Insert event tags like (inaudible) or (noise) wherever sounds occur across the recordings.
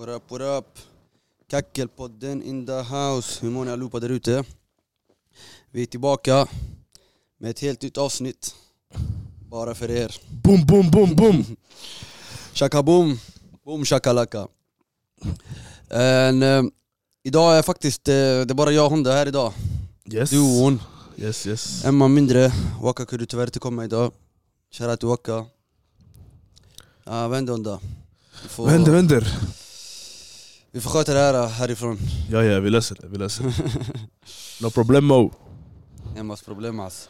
What up, what up? Kackelpodden in the house. Hur mår ni allihopa där ute? Vi är tillbaka med ett helt nytt avsnitt. Bara för er. Boom, boom, boom, boom! Shaka boom, boom shakalaka. En, eh, idag är faktiskt, eh, det är bara jag och Honda här idag. Yes. Duon. Yes, yes. En man mindre. Waka kunde tyvärr inte komma idag. Shoutout till Waka. Vad händer Honda? Vi får, Vad händer, vad händer? Vi får sköta det här härifrån. Ja, ja, vi löser det, vi löser det. No problemo. Hemmas problem ass.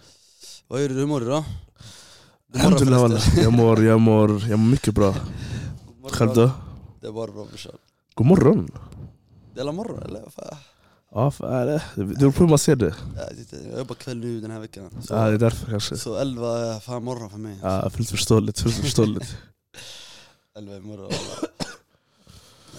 Vad gör du? Hur mår du då? Alhamdulillah walla. Jag mår, jag mår, jag mår mycket (laughs) bra. Själv då? Det är bara bra brorsan. God morgon. Det är morgon eller? Fan? Ja, fan, det beror på hur man ser det. Jag, jobbar kväll nu den här veckan. Så, Ja, det är därför kanske. så 11 är fan morgon för mig. Ja, fullt förståeligt, fullt förståeligt. (laughs) 11 är morgon.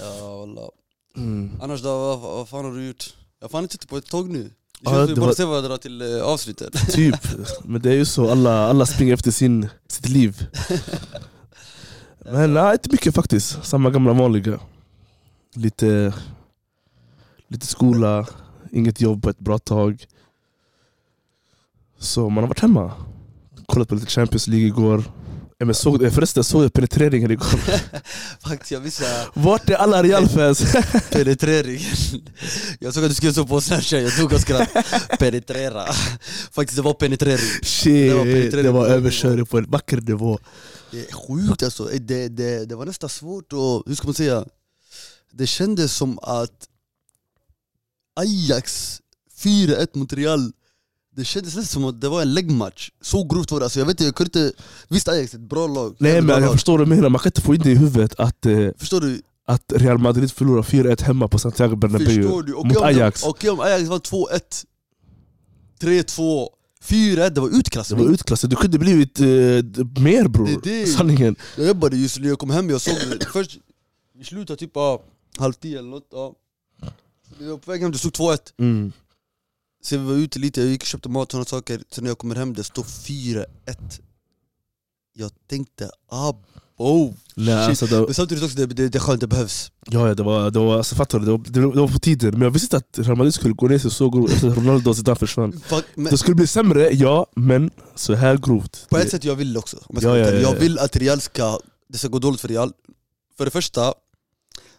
Ja wallah. Mm. Annars då, vad, vad fan har du gjort? Jag har fan inte tittat på ett tag nu. Det Ja, känns som det vi bara ser varandra till eh, avslutet. (laughs) Typ, men det är ju så, alla, alla springer efter sin, sitt liv. Men nej, inte mycket faktiskt. Samma gamla vanliga. Lite, lite skola, inget jobb på ett bra tag. Så man har varit hemma. Kollat på lite Champions League igår. Ja, men såg, eh, förresten, såg jag penetreringen igår. (laughs) Faktiskt jag visste Vart är alla Real-fans? (laughs) penetreringen. Jag såg att du skrev så på snapchat, jag tog och skratt. Penetrera. Faktiskt det var penetrering. Shit, Det var penetrering det var överkörning på en vacker nivå. Det är sjukt alltså, det, det, det var nästan svårt att, hur ska man säga? Det kändes som att Ajax 4-1 mot Real Det kändes nästan som att det var en läggmatch, så grovt var det alltså, jag vet inte, jag kunde inte Visst Ajax är ett bra lag, Nej men jag förstår vad du menar, man kan inte få in det i huvudet att, eh, Förstår du? att Real Madrid förlorar 4-1 hemma på Santiago Bernabéu mot om, Ajax. Okej om Ajax var 2-1 3-2 4-1, det var Det utklassning var utklassat, du kunde blivit eh, mer bror. Det det. Sanningen. Jag jobbade just när jag kom hem, jag såg det först Vi slutade typ ja, halv tio eller något, ja. Vi var på väg hem, det stod 2-1 Mm. Sen vi var ute lite, jag gick och köpte mat och såna saker Sen när jag kommer hem, det står 4-1 Jag tänkte abo Nej, Shit. alltså, det, Men samtidigt också, det, det, det är skönt, det behövs ja, ja, det var, det var, alltså, fattar du? Det var, det, var- det var på tiden, men jag visste inte att Real Madrid skulle gå ner sig så grovt efter att Ronaldo och Zidane försvann. Men Det skulle bli sämre, ja, men så här grovt. På Det- ett sätt jag vill också, om jag, Ja, ja, ja, jag ja. vill att Real ska, det ska gå dåligt för Real För det första,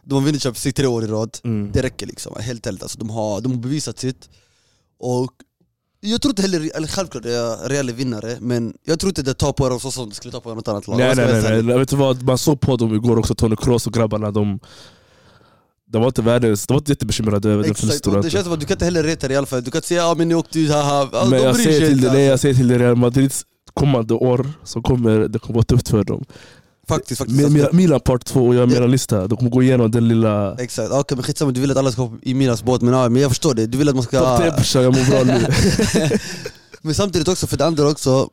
de har vunnit Champions League tre år i rad Mm. Det räcker liksom, helt ärligt alltså, de, har, de har bevisat sitt Och jag tror inte heller, eller självklart är Real är vinnare Men jag tror inte det tar på dem så som det skulle ta på något annat lag Nej Jag nej nej, nej. Vet du vad? man såg på dem igår också, Tony Kroos och grabbarna, de, de var inte världens, de var inte jättebekymrade över den Exakt, förlusten. och det känns som att du kan inte heller reta Real för Du kan inte säga ja men ni åkte ut, haha ja, Men de jag säger, till det, nej, jag alltså. säger till dig, Real Madrids kommande år, så kommer det kommer vara tufft för dem. Faktiskt, faktiskt Med, alltså. Milan, part 2 och jag Ja. Milan lista, de kommer gå igenom den lilla... Exakt, okej men skitsamma du vill att alla ska hoppa i Milans båt men, ja, men jag förstår det, du vill att man ska... Topp tre brorsan, jag mår bra nu. (laughs) Men samtidigt också, för det andra också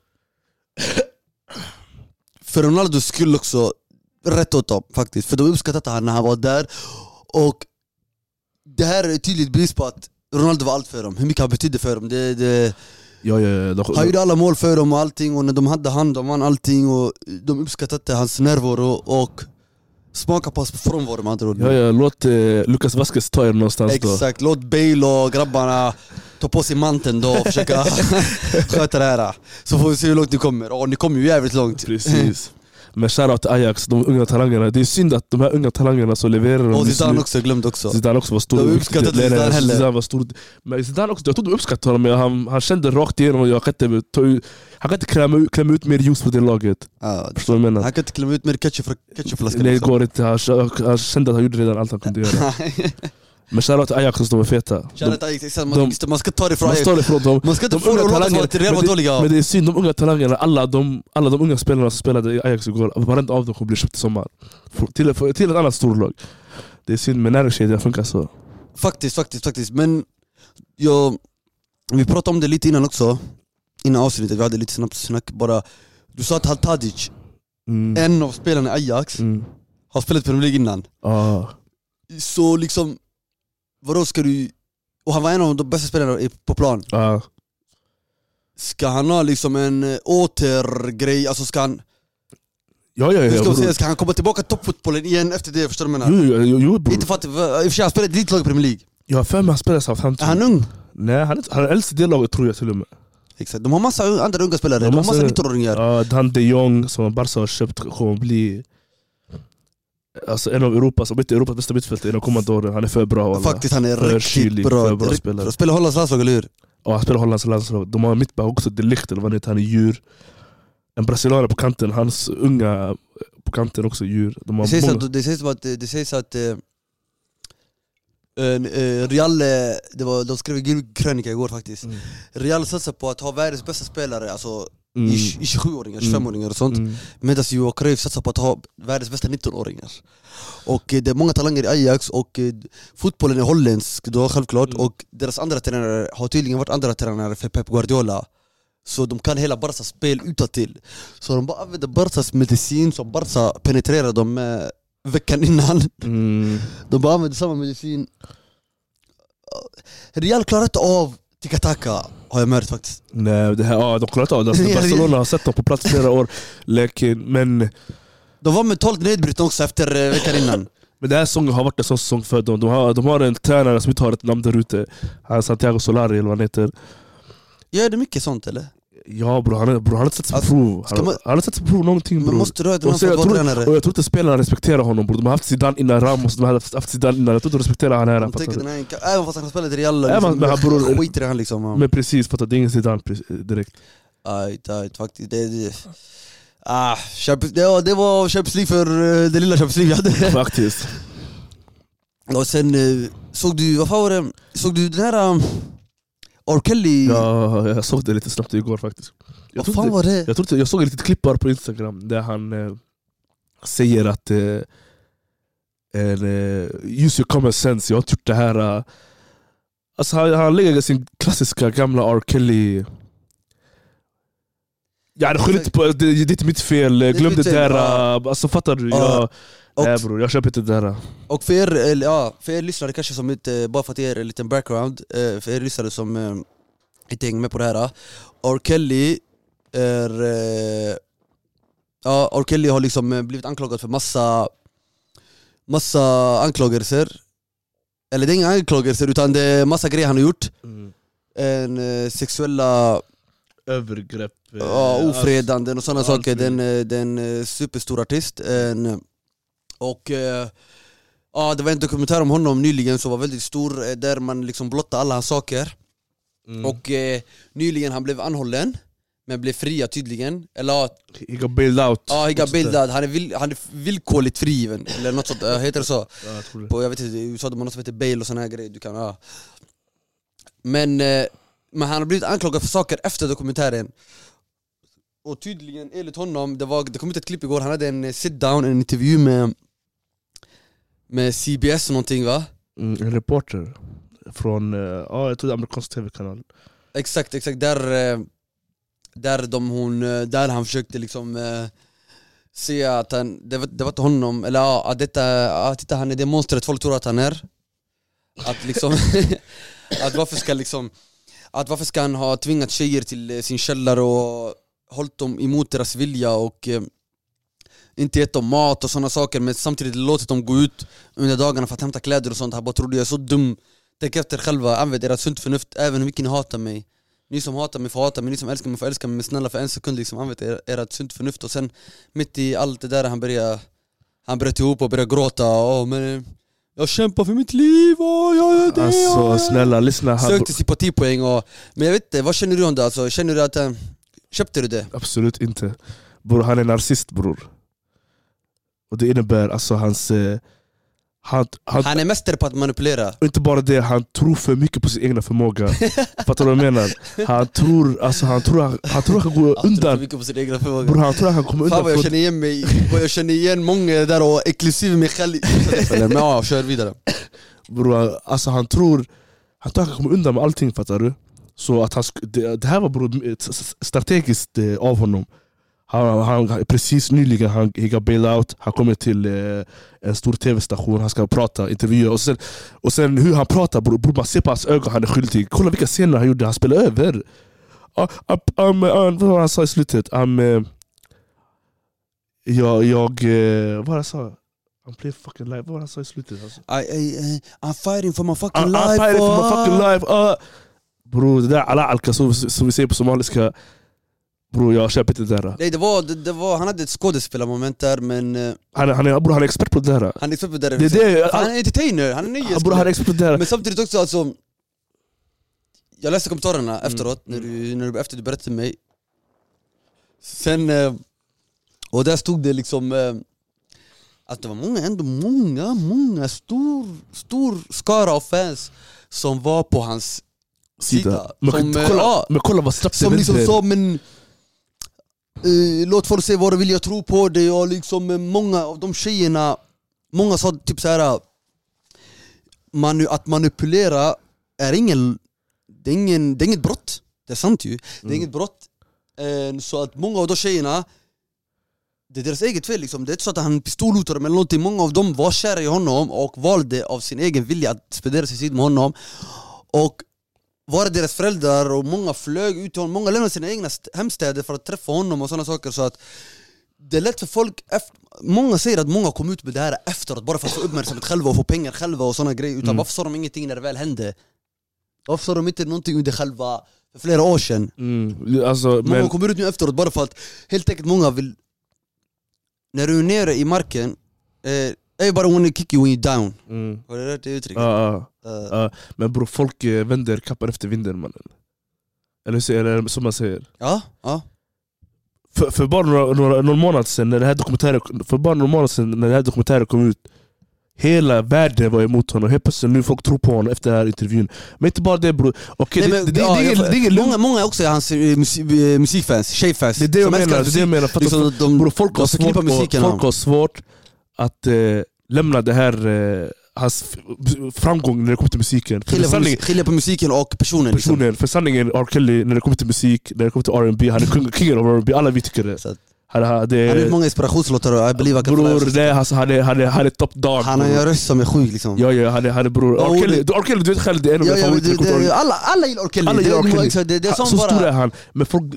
För Ronaldos skull också, rätt åt dem faktiskt För de uppskattade han när han var där Och det här är ett tydligt bevis på att Ronaldo var allt för dem, hur mycket han betydde för dem det, det, Ja, ja, ja, de, Han gjorde alla mål för dem och allting och när de hade han, de vann allting och de uppskattade hans närvaro och smaka på hans frånvaro med andra ord ja, ja, låt eh, Lucas Vasquez ta er någonstans då. Exakt, låt Bale och grabbarna ta på sig manteln då och försöka (laughs) (laughs) sköta det här Så får vi se hur långt ni kommer, och ni kommer ju jävligt långt Precis. (laughs) Men shoutout till Ajax, de unga talangerna. Det är synd att de här unga talangerna så levererar Och Zidane nu. också, glömde också Zidane också var stor. De uppskattade inte Nej, nej, Zidane heller. Zidane var stor. Men Zidane också, jag tror de uppskattade honom, men han, han kände rakt igenom att jag kan inte, ta ut, han kan inte klämma, klämma ut mer juice på det laget. ja, Förstår du vad jag menar? Han kan inte klämma ut mer ketchup från ketchupflaskan Nej det också. går inte, han, han kände att han gjorde redan allt han kunde göra. (laughs) Men shoutout till Ajax, de är feta. Shoutout Ajax, exakt, man, de- man ska ta det från man Ajax står ifrån dem. Man ska inte få det att låta som Real var det- dåliga Men det är synd, de unga talangerna, alla de, alla de unga spelarna som spelade i Ajax igår, varenda av dem kommer bli köpt i sommar. Till, till ett annat storlag. Det är synd, men näringskedjan funkar så. Faktiskt, faktiskt, faktiskt Men jag, vi pratade om det lite innan också Innan avsnittet, vi hade lite snabbt snack bara Du sa att Haltadic, Mm. en av spelarna i Ajax, Mm. har spelat Premier League innan Ah. Så liksom, vadå ska du... Och han var en av de bästa spelarna i- på plan Ah. Ska han ha liksom en eh, återgrej, alltså ska han... Ja, ja, Hur ja. ska, man bror. säga, ska han komma tillbaka till toppfotbollen igen efter det? Förstår du vad jag menar? Jo, jo, jo, jo bror. Inte för att, i och för sig han spelar i litet lag i Premier League. Jag har för mig han spelar Är Southampton. han ung? Nej, han är, han är äldst i det laget tror jag till och med. Exakt, de har massa andra unga spelare, De har massa- 19-åringar. Ja, han de Jong som Barca har köpt kommer bli alltså, en av Europas, om inte Europas bästa mittfältare i de kommande åren. Han är för bra. alla. Faktiskt han är För riktigt kylig, bra. för bra spelare. Spelar Hollands landslag, eller hur? Och han spelar Hollands landslag. De har mittback också, De Ligt eller vad han heter, han är djur. En brasilianare på kanten, hans unga på kanten också djur. De Det sägs, många... att, det sägs att, det sägs att eh, en, eh, Real, eh, det var, de skrev i krönika igår faktiskt Mm. Real satsar på att ha världens bästa spelare, alltså Mm. i, i 27-åringar, 25-åringar och sånt Mm. Medan Johan Cruyff satsar på att ha världens bästa 19-åringar Och eh, det är många talanger i Ajax och eh, fotbollen är holländsk då självklart Mm. Och deras andra tränare har tydligen varit andra tränare för Pep Guardiola Så de kan hela Barcas spel utantill Så de bara använder Barcas medicin som Barca penetrerar dem med veckan innan Mm. De bara använder samma medicin Real klarar inte av tiki-taka har jag märkt faktiskt Nej, det här, ja, de klarar inte av det. Alltså, (laughs) det- Barcelona har sett dem på plats flera år. Lekin, men, De var mentalt nedbrutna också efter eh, veckan innan (laughs) men den här säsongen har varit en sån säsong för dem. De har, de har en tränare som inte har ett namn där ute. Han Santiago Solari eller vad han heter. Gör det mycket sånt eller? Ja bror, han, bror, han har sett sig Alltså, prov. Han, man- han har sett sig prov någonting bror. måste ett Och så jag tror- Och jag tror inte spelarna respekterar honom bror. De har haft Zidane innan Ramos, de har haft Zidane innan. Jag tror inte de respekterar han här. Här, enka- även fast han spelat i Real, liksom, men- men han bror- (laughs) skiter i han liksom ja. Men precis, fattar? Det är ingen Zidane direkt. Ajt, ajt, faktiskt det, det, ah, det, var, det var Champions League för eh, det lilla Champions League vi hade (laughs) Faktiskt. Och sen eh, såg du, vad fan var det? Såg du den här um, R. Kelly? Ja, jag såg det lite snabbt igår faktiskt. Jag, vad fan inte, var det? jag, tror inte, jag såg ett litet klipp bara på Instagram där han eh, säger att eh, en, eh, use your common sense, jag har inte gjort det här. Eh, alltså han, han lägger sin klassiska gamla R. Kelly Ja, det, skyll inte på, det, det är inte mitt fel, är glöm det fel, där. eh, Alltså fattar du? Ja. Jag, Och- nej bror, jag köper inte det där. Och för er, ja, för er lyssnare kanske som inte, bara för att ge er en liten background eh, För er lyssnare som eh, inte hänger med på det här R. Kelly är... Eh, ja, R. Kelly har liksom eh, blivit anklagad för massa Massa anklagelser Eller det är inga anklagelser utan det är massa grejer han har gjort en, eh, Sexuella Övergrepp. eh, ja, ofredanden och sådana saker. Den, eh, den eh, superstor artist. En, och eh, ja, det var en dokumentär om honom nyligen som var väldigt stor, eh, där man liksom blottade alla hans saker. Mm. Och eh, nyligen han blev anhållen, men blev fria tydligen. Eller ja, He got bailed out. ja, he got bailed out. han är, vill, han är villkorligt frigiven, eller något sånt, heter det så? Ja, jag tror det. På, jag vet inte, i USA har något som heter bail och såna här grejer, du kan, ja. Men, men han har blivit anklagad för saker efter dokumentären Och tydligen, enligt honom, det, var, det kom ut ett klipp igår, han hade en sit down, en intervju med Med CBS och någonting va? Mm, en reporter från, eh, ja jag tror amerikansk tv-kanal. Exakt, exakt, där, eh, där, de, hon, eh, där han försökte liksom Se att han, det var, det var inte honom, eller ja, att detta, ja, titta han är det monstret folk tror att han är Att liksom, (laughs) att varför ska liksom Att varför ska han ha tvingat tjejer till sin källare och hållit dem emot deras vilja och inte gett dem mat och sådana saker men samtidigt låtit dem gå ut under dagarna för att hämta kläder och sånt. Han bara trodde jag är så dum. Tänk efter själva, använd ert sunt förnuft även hur mycket ni hatar mig. Ni som hatar mig får hata mig, ni som älskar mig får älska mig men snälla för en sekund liksom använd er- ert sunt förnuft och sen mitt i allt det där han började Han bröt ihop och började gråta Åh, men jag kämpar för mitt liv och jag är det Alltså och- snälla lyssna här. Sökte sympatipoäng och Men jag vet inte, vad känner du om det? Alltså, känner du att eh, Köpte du det? Absolut inte. Bror, han är narcissist bror. Och det innebär alltså hans... Eh, han, han, Han är mästare på att manipulera och inte bara det, han tror för mycket på sin egna förmåga. (laughs) Fattar du vad jag menar? Han tror, alltså, han tror, han, han tror han kan gå Han tror för undan. mycket på sin egna förmåga Bror, han tror han kan komma Fan undan vad jag känner igen mig, vad jag känner igen många där och inklusive mig själv Men ja, kör vidare Bror, alltså han tror han tror han kan komma undan med allting, fattar du? Så att han, det, det här var s- strategiskt eh, av honom. Han, han, precis nyligen han got out, han kommer till eh, en stor tv-station, han ska prata, intervjua och sen, och sen hur han pratar bror, bror man ser på hans ögon han är skyldig. Kolla vilka scener han gjorde, han spelade över. Uh, uh, um, uh, vad var han sa i slutet? Um, uh, jag, jag eh, vad det jag sa? I'm playing fucking live, vad var det han sa i slutet? Alltså? I, I, I, I'm fighting for my fucking I'm, life I'm fighting for my ah. fucking life uh. Bror det där ala alka som, som vi säger på somaliska Bror jag köper inte det där Nej det var, det, det var, han hade ett skådespelarmoment där men eh, Han, han, är, bror, han är expert på det där han är expert på det där. Det det, han är entertainer, han är nöjes Bror han är expert på det där Men samtidigt också alltså Jag läste kommentarerna Mm, efteråt, när du, när du, efter du berättade till mig. Sen, eh, och där stod det liksom eh, Att det var många, ändå många, många, stor, stor skara av fans Som var på hans sida, Men, som, kolla, ja, men kolla vad snabbt det som liksom sa men eh, Låt folk se vad de vill, jag tror på det. Och liksom eh, många av de tjejerna Många sa typ såhär manu, Att manipulera är ingen det är, ingen, det är inget brott, det är sant ju. Det är Mm. inget brott. Eh, Så att många av de tjejerna Det är deras eget fel liksom, det är inte så att han pistolhotade dem eller någonting. Många av dem var kära i honom och valde av sin egen vilja att spendera sin tid med honom. Och var det deras föräldrar och många flög ut till honom, många lämnade sina egna st- hemstäder för att träffa honom och sådana saker så att det är lätt för folk, efter, många säger att många kom ut med det här efteråt bara för att få uppmärksamhet själva och få pengar själva och sådana grejer utan Mm. varför sa de ingenting när det väl hände? Varför sa de inte någonting under själva, för flera år sedan? mm, alltså, Många men, kommer ut nu efteråt bara för att helt enkelt många vill När du är nere i marken, eh, everybody wanna kick you when you're down. Mm, Har du hört det uttrycket? ja, ja, ja. men bror folk eh, vänder kappan efter vinden mannen. Eller, säger- eller som man säger? Ja, ja. för, för bara några, några, någon månad sedan när det här dokumentären För bara några månader sedan när det här dokumentären kom ut Hela världen var emot honom, helt plötsligt nu folk tror på honom efter den här intervjun. Men inte bara det bror, Nej, det, men, det, det, ja, det, jag många, många också är hans eh, musik, eh, musikfans, tjejfans Det är det jag menar, det är det jag menar. Liksom, de, Bro, folk, har svårt, folk har svårt att eh, lämna det här, eh, hans framgång när det kommer till musiken. Skilja, på, sanning, mus- skilja på musiken och personen liksom. personen, för sanningen, R. Kelly, när det kommer till musik, när det kommer till R&B han är kung- kingen av R&B alla vi tycker det. Så Han, gjort många inspirationslåtar och believe bror, det alltså, han är, han är, han är top dog. Han har en röst som är sjuk liksom Ja, ja, han är, han är bror. R. Kelly, du, R. Kelly, du vet själv, det är en av mina favoriter. alla, alla gillar R. Kelly, Alla gillar det, R. Kelly. exakt, det, det är Han- som så stor är han, men folk,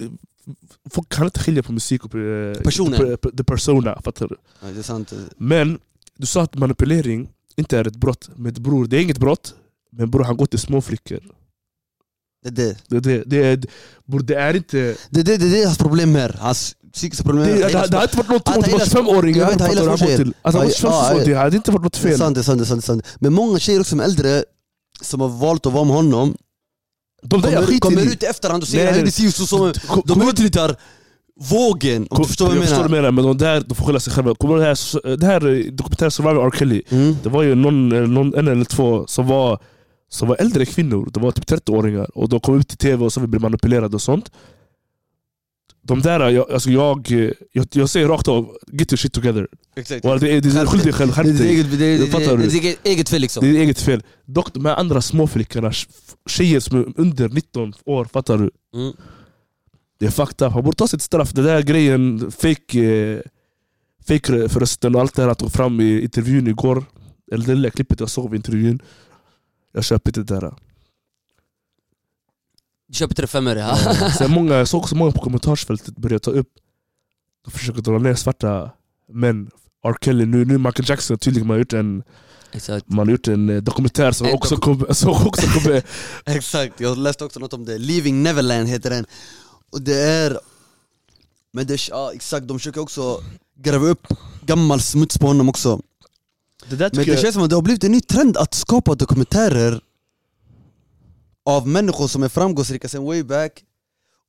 folk kan inte skilja på musik och eh, Personen. the, persona, fattar du? Ja, det är sant. Men du sa att manipulering inte är ett brott, men bror det är inget brott Men bror han går till små flickor Det, det. Det, det, det, är, bror, det är inte... Det, det, det, det är hans problem här, hans psykiska problem. Det, är- det, det, har inte varit något mot hela- 25-åringar Jag vet, fattar hela du? Han går tjejer. till- Alltså han Ja, går till 25 ja, ja. det hade inte varit något Det är fel det är sant, det är sant, det är sant. Men många tjejer också som är äldre, som har valt att vara med honom, De där jag kommer, kommer ut i efterhand och Nej, säger nej. att det ser ut som... De utnyttjar vågen, om du förstår vad jag förstår menar. vad du menar, men de där de får skylla sig själva Kommer det här, det här dokumentären Survivor R. Kelly Mm. Det var ju någon, eh, någon, en eller två som var, som var äldre kvinnor, de var typ 30-åringar och de kom ut i tv och så blev manipulerade och sånt De där, jag, alltså jag, jag, jag säger rakt av, get your shit together Exakt. Walla, det är, det är skyldig dig själv, Det skärp dig. det är- Det eget fel liksom. Det är eget fel Dock de här andra småflickorna, tjejer som är under 19 år, fattar du? Mm. Det är fucked up, han borde ta sitt straff Den där grejen, fake, eh, fake förresten och allt det här han tog fram i intervjun igår Eller det lilla klippet jag såg i intervjun Jag köper inte det där Tre femmor ja. Sen många, jag såg också många på kommentarsfältet börja ta upp De försöker dra ner svarta män R. Kelly, nu, nu Michael Jackson tydligen man har gjort en, Exakt. man har gjort en eh, dokumentär som En också doku- kommer som också kommer (laughs) Exakt, jag läste också något om det. Leaving Neverland heter den. Och det är... Men det ja, exakt, de försöker också gräva upp gammal smuts på honom också. Det där Men det jag, känns som att det har blivit en ny trend att skapa dokumentärer av människor som är framgångsrika sen way back.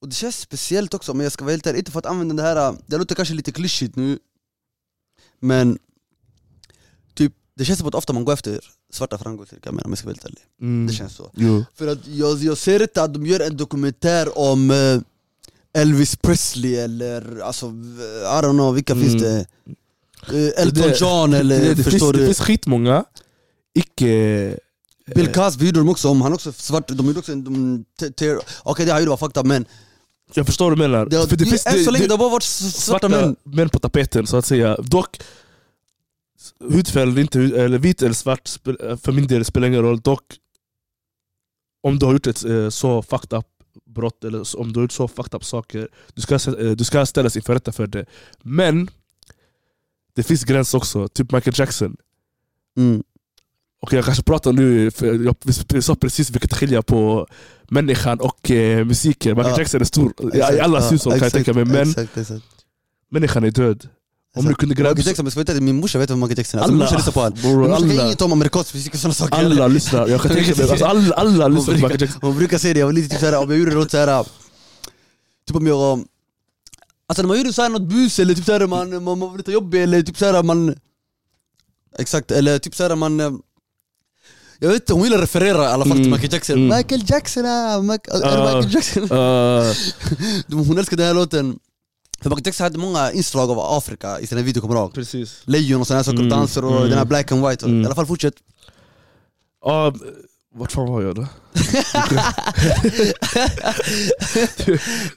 Och det känns speciellt också, men jag ska vara helt ärlig, inte för att använda det här, det låter kanske lite klyschigt nu, men typ, det känns som att ofta man går efter svarta framgångsrika män om jag ska vara helt ärlig. mm, Det känns så. jo. För att jag, jag ser inte att de gör en dokumentär om eh, Elvis Presley eller alltså, I don't know, vilka Mm. finns det? Elton Det- John eller det, det, förstår det du? finns skitmånga icke... Bill Cosby gjorde de också om, han är också svart, de gjorde också en... Okej det han gjorde var fucked up men Jag förstår vad du menar. det, För det finns, än så länge det, har bara varit svarta svarta män män på tapeten så att säga. Dock, hudfärg inte, eller vit eller svart, eh, för min del spelar ingen roll. Dock, om du har gjort ett eh, så fucked up brott, eller om du har gjort så fucked up saker, du ska, eh, du ska ställas inför rätta för det. Men, det finns gräns också, typ Michael Jackson. Mm. Okej jag kanske pratar nu, för jag vi sa precis vilket skilja på människan och eh, musiken. Michael Ja. Jackson är stor i allas ja, hushåll kan jag tänka mig, men exakt, exakt. människan är död. Om du kunde gräva... Michael Jackson, men min morsa vet vem Michael Jackson är, alltså, min Alla- morsa lyssnar på honom. Min morsa kan alla, inget om amerikansk musik och sådana saker. alla lyssnar, jag kan tänka mig, alltså, alla, alla lyssnar på Michael Jackson. Hon brukar säga det, jag var lite typ såhär, om jag gjorde något såhär Typ om jag Alltså när man gjorde såhär något bus eller typ såhär man, man, man var lite jobbig eller typ såhär man Exakt, eller typ såhär man Jag vet inte, hon gillar att referera i alla fall till Mm, Michael Jackson mm. Michael Jackson, ah, Michael, det Ah. Michael Jackson? Uh, Hon älskar den här låten För Michael Jackson hade många inslag av Afrika i sina videor, kommer du ihåg? precis. Lejon och sådana här saker, Mm, danser och mm. den här black and white, Mm. i alla fall fortsätt Ja, vart fan var jag då?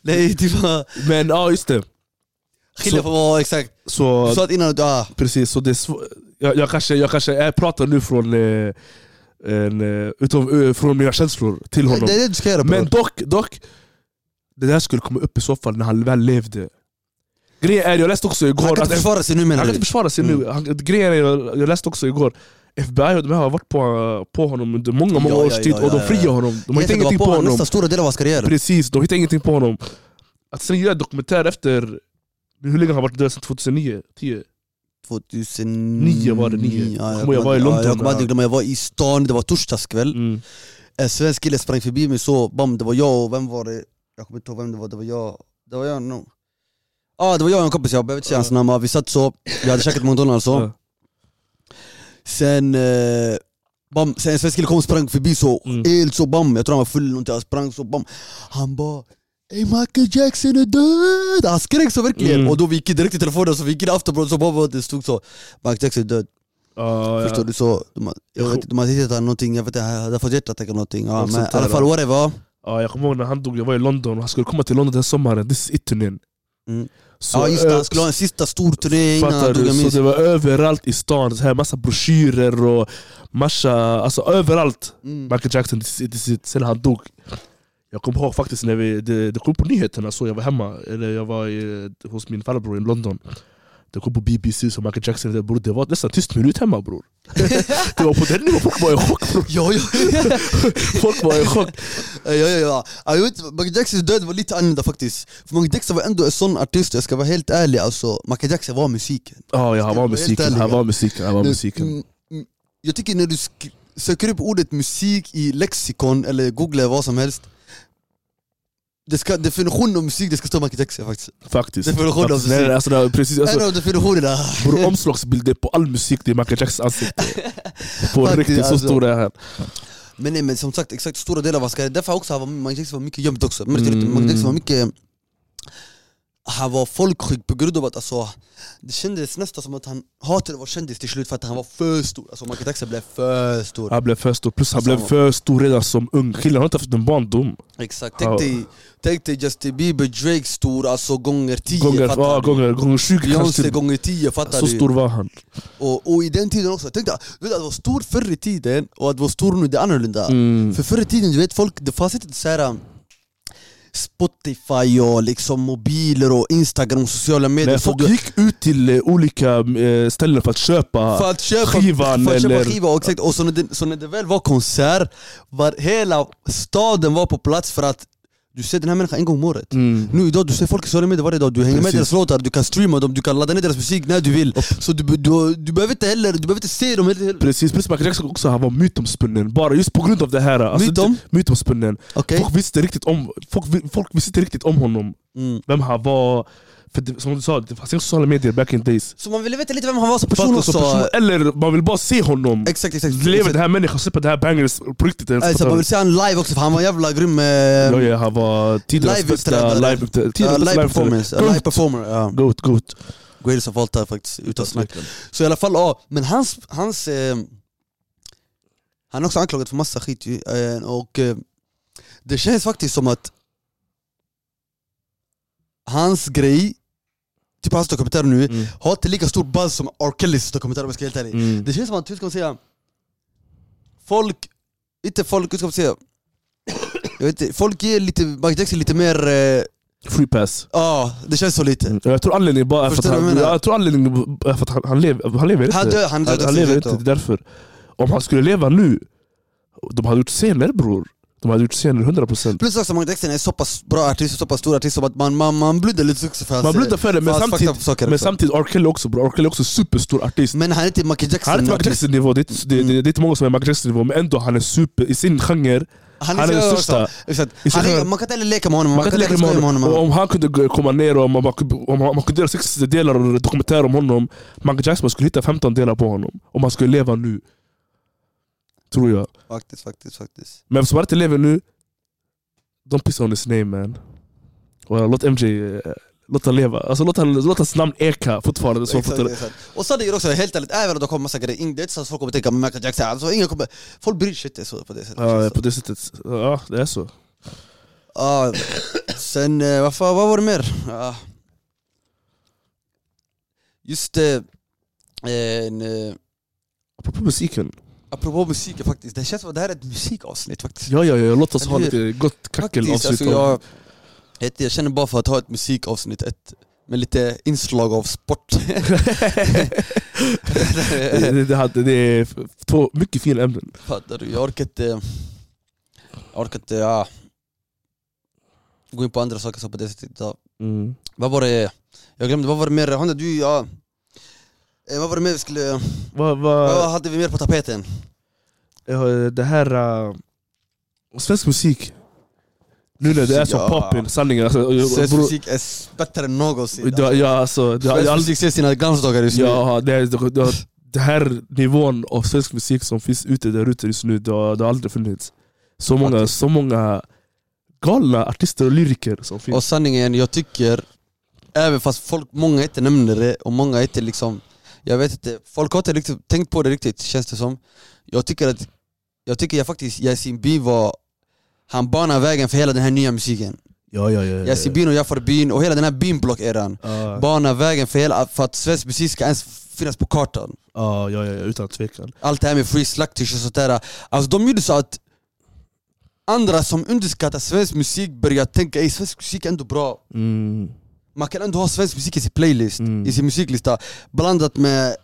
Nej, typ bara Men ja just det, skilja Så- på vad, exakt så Du sa att innan, du, ah, precis, så det är jag, jag, kanske, jag kanske jag pratar nu från, eh, en, eh, utav, eh, från mina känslor till honom. det är det du ska göra Men dock, dock, det där skulle komma upp i så fall när han väl levde. Grejen är, jag läste också igår... Han kan att- inte försvara sig nu menar han kan inte försvara sig nu. Han, grejen är, jag, jag läste också igår, FBI och de här har varit på, på honom under många, många Ja, års tid ja, och de friar honom. De har hittat ingenting på på honom nästan stora del av hans karriär Precis, de hittar ingenting på honom. Att sen göra dokumentär efter, hur länge har han varit död? Sedan 2009? 10? 2009 var det, nio. Ja, Jag kommer- jag var i London, ja, jag kommer aldrig glömma, jag var i stan, det var torsdagskväll Mm. En svensk kille sprang förbi mig så, bam det var jag och vem var det? Jag kommer inte ihåg vem det var, det var jag Det var jag no. ah, det var jag och en kompis, jag behöver inte säga hans namn, vi satt så, vi hade käkat McDonalds så Ja. Sen, eh, bam, sen en svensk kille kom och sprang förbi så, Mm. helt så bam, jag tror han var full eller någonting, han sprang så bam Han bara Ey Michael Jackson är död! Han skrek så verkligen, Mm. och då vi gick direkt till telefonen så vi gick in i Aftonbladet så bara det stod så Michael Jackson är död, Ja, förstår ja. du? så De, har- jag vet inte, de hade hittat någonting, jag vet inte, han hade fått hjärtattack eller någonting ja, Men i alla fall whatever Ja, jag kommer ihåg när han dog, jag var i London och han skulle komma till London den sommaren, this is it-turnén. Mm. Så, Ja just det, han skulle ha en sista stor turné innan han dog, Så det var överallt i stan, så här massa broschyrer och massa, alltså överallt. mm. Michael Jackson, this is- this is it. sen han dog. Jag kommer ihåg faktiskt när vi, det, det kom på nyheterna, så jag var hemma, eller jag var i, hos min farbror i London. Det kom på BBC, så Michael Jackson, det, bror, det var nästan tyst minut hemma bror. (laughs) det var på den nivån, folk var i chock bror. Ja, ja. (laughs) Folk var i chock. ja, ja, ja. ja jag vet, Michael Jacksons död var lite annorlunda faktiskt För Michael Jackson var ändå en sån artist, jag ska vara helt ärlig alltså Michael Jackson var musiken Ja, ja han var musiken, han var musiken, han var musiken. mm, mm, Jag tycker när du söker upp ordet musik i lexikon eller googlar vad som helst det ska, Definitionen av musik, det ska stå Michael Jackson faktiskt Faktiskt. Definition av. Nej, musik. nej, alltså, det var precis, alltså, En av definitionerna Bror omslagsbilder på all musik, det är Michael Jacksons ansikte. (laughs) På Faktiskt, riktigt, så alltså. stor är han. Men nej men som sagt, exakt stora delar av hans karriär, därför också var, Michael Jackson var mycket gömd också? Mm. Michael Jackson var mycket Han var folkskygg på grund av att alltså, det kändes nästan som att han hatade att vara kändis till slut för att han var för stor Alltså Michael Jackson blev för stor Han blev för stor, plus han Alltså, blev för stor redan som ung. Killen har inte haft en barndom. Exakt, tänk dig, tänk dig Justin Bieber, Drake stor, alltså gånger 10 Gånger, du? gånger, gånger 20 Beyoncé gånger 10 fattar Så du? stor var han. Och, och i den tiden också, tänk dig, du vet att vara stor förr i tiden och att vara stor nu, det är annorlunda Mm. För förr i tiden, du vet folk, det fanns inte såhär Spotify och liksom mobiler och instagram och sociala medier Nej, folk gick ut till eh, olika eh, ställen för att köpa. för att köpa skivan för att köpa eller- skiva, och, exakt, och så när, det, så när det väl var konsert, var hela staden var på plats för att du ser den här människan en gång om året Mm. Nu idag, du ser folk i sociala medier varje dag, du hänger med Precis. deras låtar, du kan streama dem, du kan ladda ner deras musik när du vill Så du, du, du behöver inte heller, du behöver inte se dem heller Precis, precis Michael Jackson också, han var mytomspunnen. Bara just på grund av det här. Alltså, Mytom? Mytomspunnen. Okej? Folk visste riktigt om folk, folk visste inte riktigt om honom. Mm. Vem han var. För det, som du sa, det fanns inga sociala medier back in days. Så man ville veta lite vem han var som person också som person, eller man vill bara se honom. Exakt, exakt Lever exakt. den här människan, släpper det här bangers på riktigt ens. Alltså, man vill se han live också för han var en jävla grym eh, Ja, ja, han var tidernas bästa live, bästa live performance, live performer ja. Goat, goat. Greatest of all time faktiskt, utan snack Så i alla fall, ja, men hans, hans eh, Han är också anklagad för massa skit ju, eh, och eh, det känns faktiskt som att Hans grej, typ hans dokumentär nu, Mm. har inte lika stor buzz som R. Kellys dokumentär om jag ska vara helt ärlig Mm. Det känns som att, hur ska man säga Folk, inte folk, hur ska man säga jag vet inte, Folk ger lite, Michael Jackson lite mer eh, Free pass. Ja, det känns så lite. Mm. Jag tror anledningen bara är för att han, jag tror anledningen för att han, han, lever, han lever inte. Han dör, han dör han, han lever inte, det är därför. Om han skulle leva nu, de hade gjort scener bror. De hade gjort scener 100%. Plus också Michael Jackson är så pass bra artist, så pass stor artist att man, man, man bluddar lite också för hans, Man blundar för det, men samtidigt, men samtidigt R. Kelly också bror. R. Kelly är också superstor artist. Men han är inte Michael Jackson Han är inte Michael artist. Jackson-nivå, det, är det, det, det är inte många som är Michael Jackson-nivå, men ändå han är super i sin genre. Han Han är den största. är, man kan inte leka med honom, Man kan inte leka med honom. Om han kunde komma ner och om man, om man, man kunde göra 60 delar och dokumentär om honom, Michael Jackson skulle hitta 15 delar på honom. Om han skulle leva nu. Tror jag. Faktiskt, faktiskt, faktiskt. Men eftersom han inte lever nu, don't piss on his name man. Och låt MJ, låt han leva. Alltså låt, han, låt hans namn eka fortfarande. Så Exakt, exakt. Och sen är det också, helt ärligt, även om det kommer massa grejer in, det är inte så att folk kommer tänka Michael Jackson, alltså, ingen kommer, folk bryr sig inte så på det sättet. Ja, på det sättet. Ja, det är så. Ja, sen, eh, vad, fan, vad var det mer? Ja. Just det, eh, en, eh, Apropå musiken. Apropå musiken faktiskt, det känns som att det här är ett musikavsnitt faktiskt. Ja, ja, ja. Låt oss ha lite gott kackel Faktiskt, alltså, jag, ett, jag känner bara för att ha ett musikavsnitt, ett, med lite inslag av sport. (laughs) (laughs) det, det, hade- det är två mycket fina ämnen. Fattar du? Jag orkar inte... Jag orkar inte, ja... Gå in på andra saker så på det sättet. Mm. Vad var det... Jag glömde, vad var det mer? Du, ja... Eh, Vad var det mer vi skulle... Vad, Vad vad, hade vi mer på tapeten? ja, det här... Uh, svensk musik. Nu när det är så Ja. poppin, sanningen. Alltså, Svensk musik är bättre än någonsin. det, ja, alltså, det, Svensk musik ser sina glansdagar just nu. ja, det, det, det, det här nivån av svensk musik som finns ute där ute just nu, det har, det har aldrig funnits. Så många, så många galna artister och lyriker som finns. Och sanningen, jag tycker, även fast folk, många inte nämner det och många inte liksom, jag vet inte, folk har inte riktigt tänkt på det riktigt känns det som. Jag tycker att, jag tycker jag faktiskt, Yasin Bin var, han banar vägen för hela den här nya musiken. ja, ja, ja, ja, Yasin Bin och Jafar Bin och hela den här Bin-block-eran ja. banar vägen för, hela, för att svensk musik ska ens finnas på kartan. Ja, ja, ja, utan tvekan. Allt det här med free slactish och sånt där. Alltså de gjorde så att andra som underskattar svensk musik börjar tänka ey svensk musik är ändå bra. Mm. Man kan ändå ha svensk musik i sin playlist, Mm. i sin musiklista Blandat med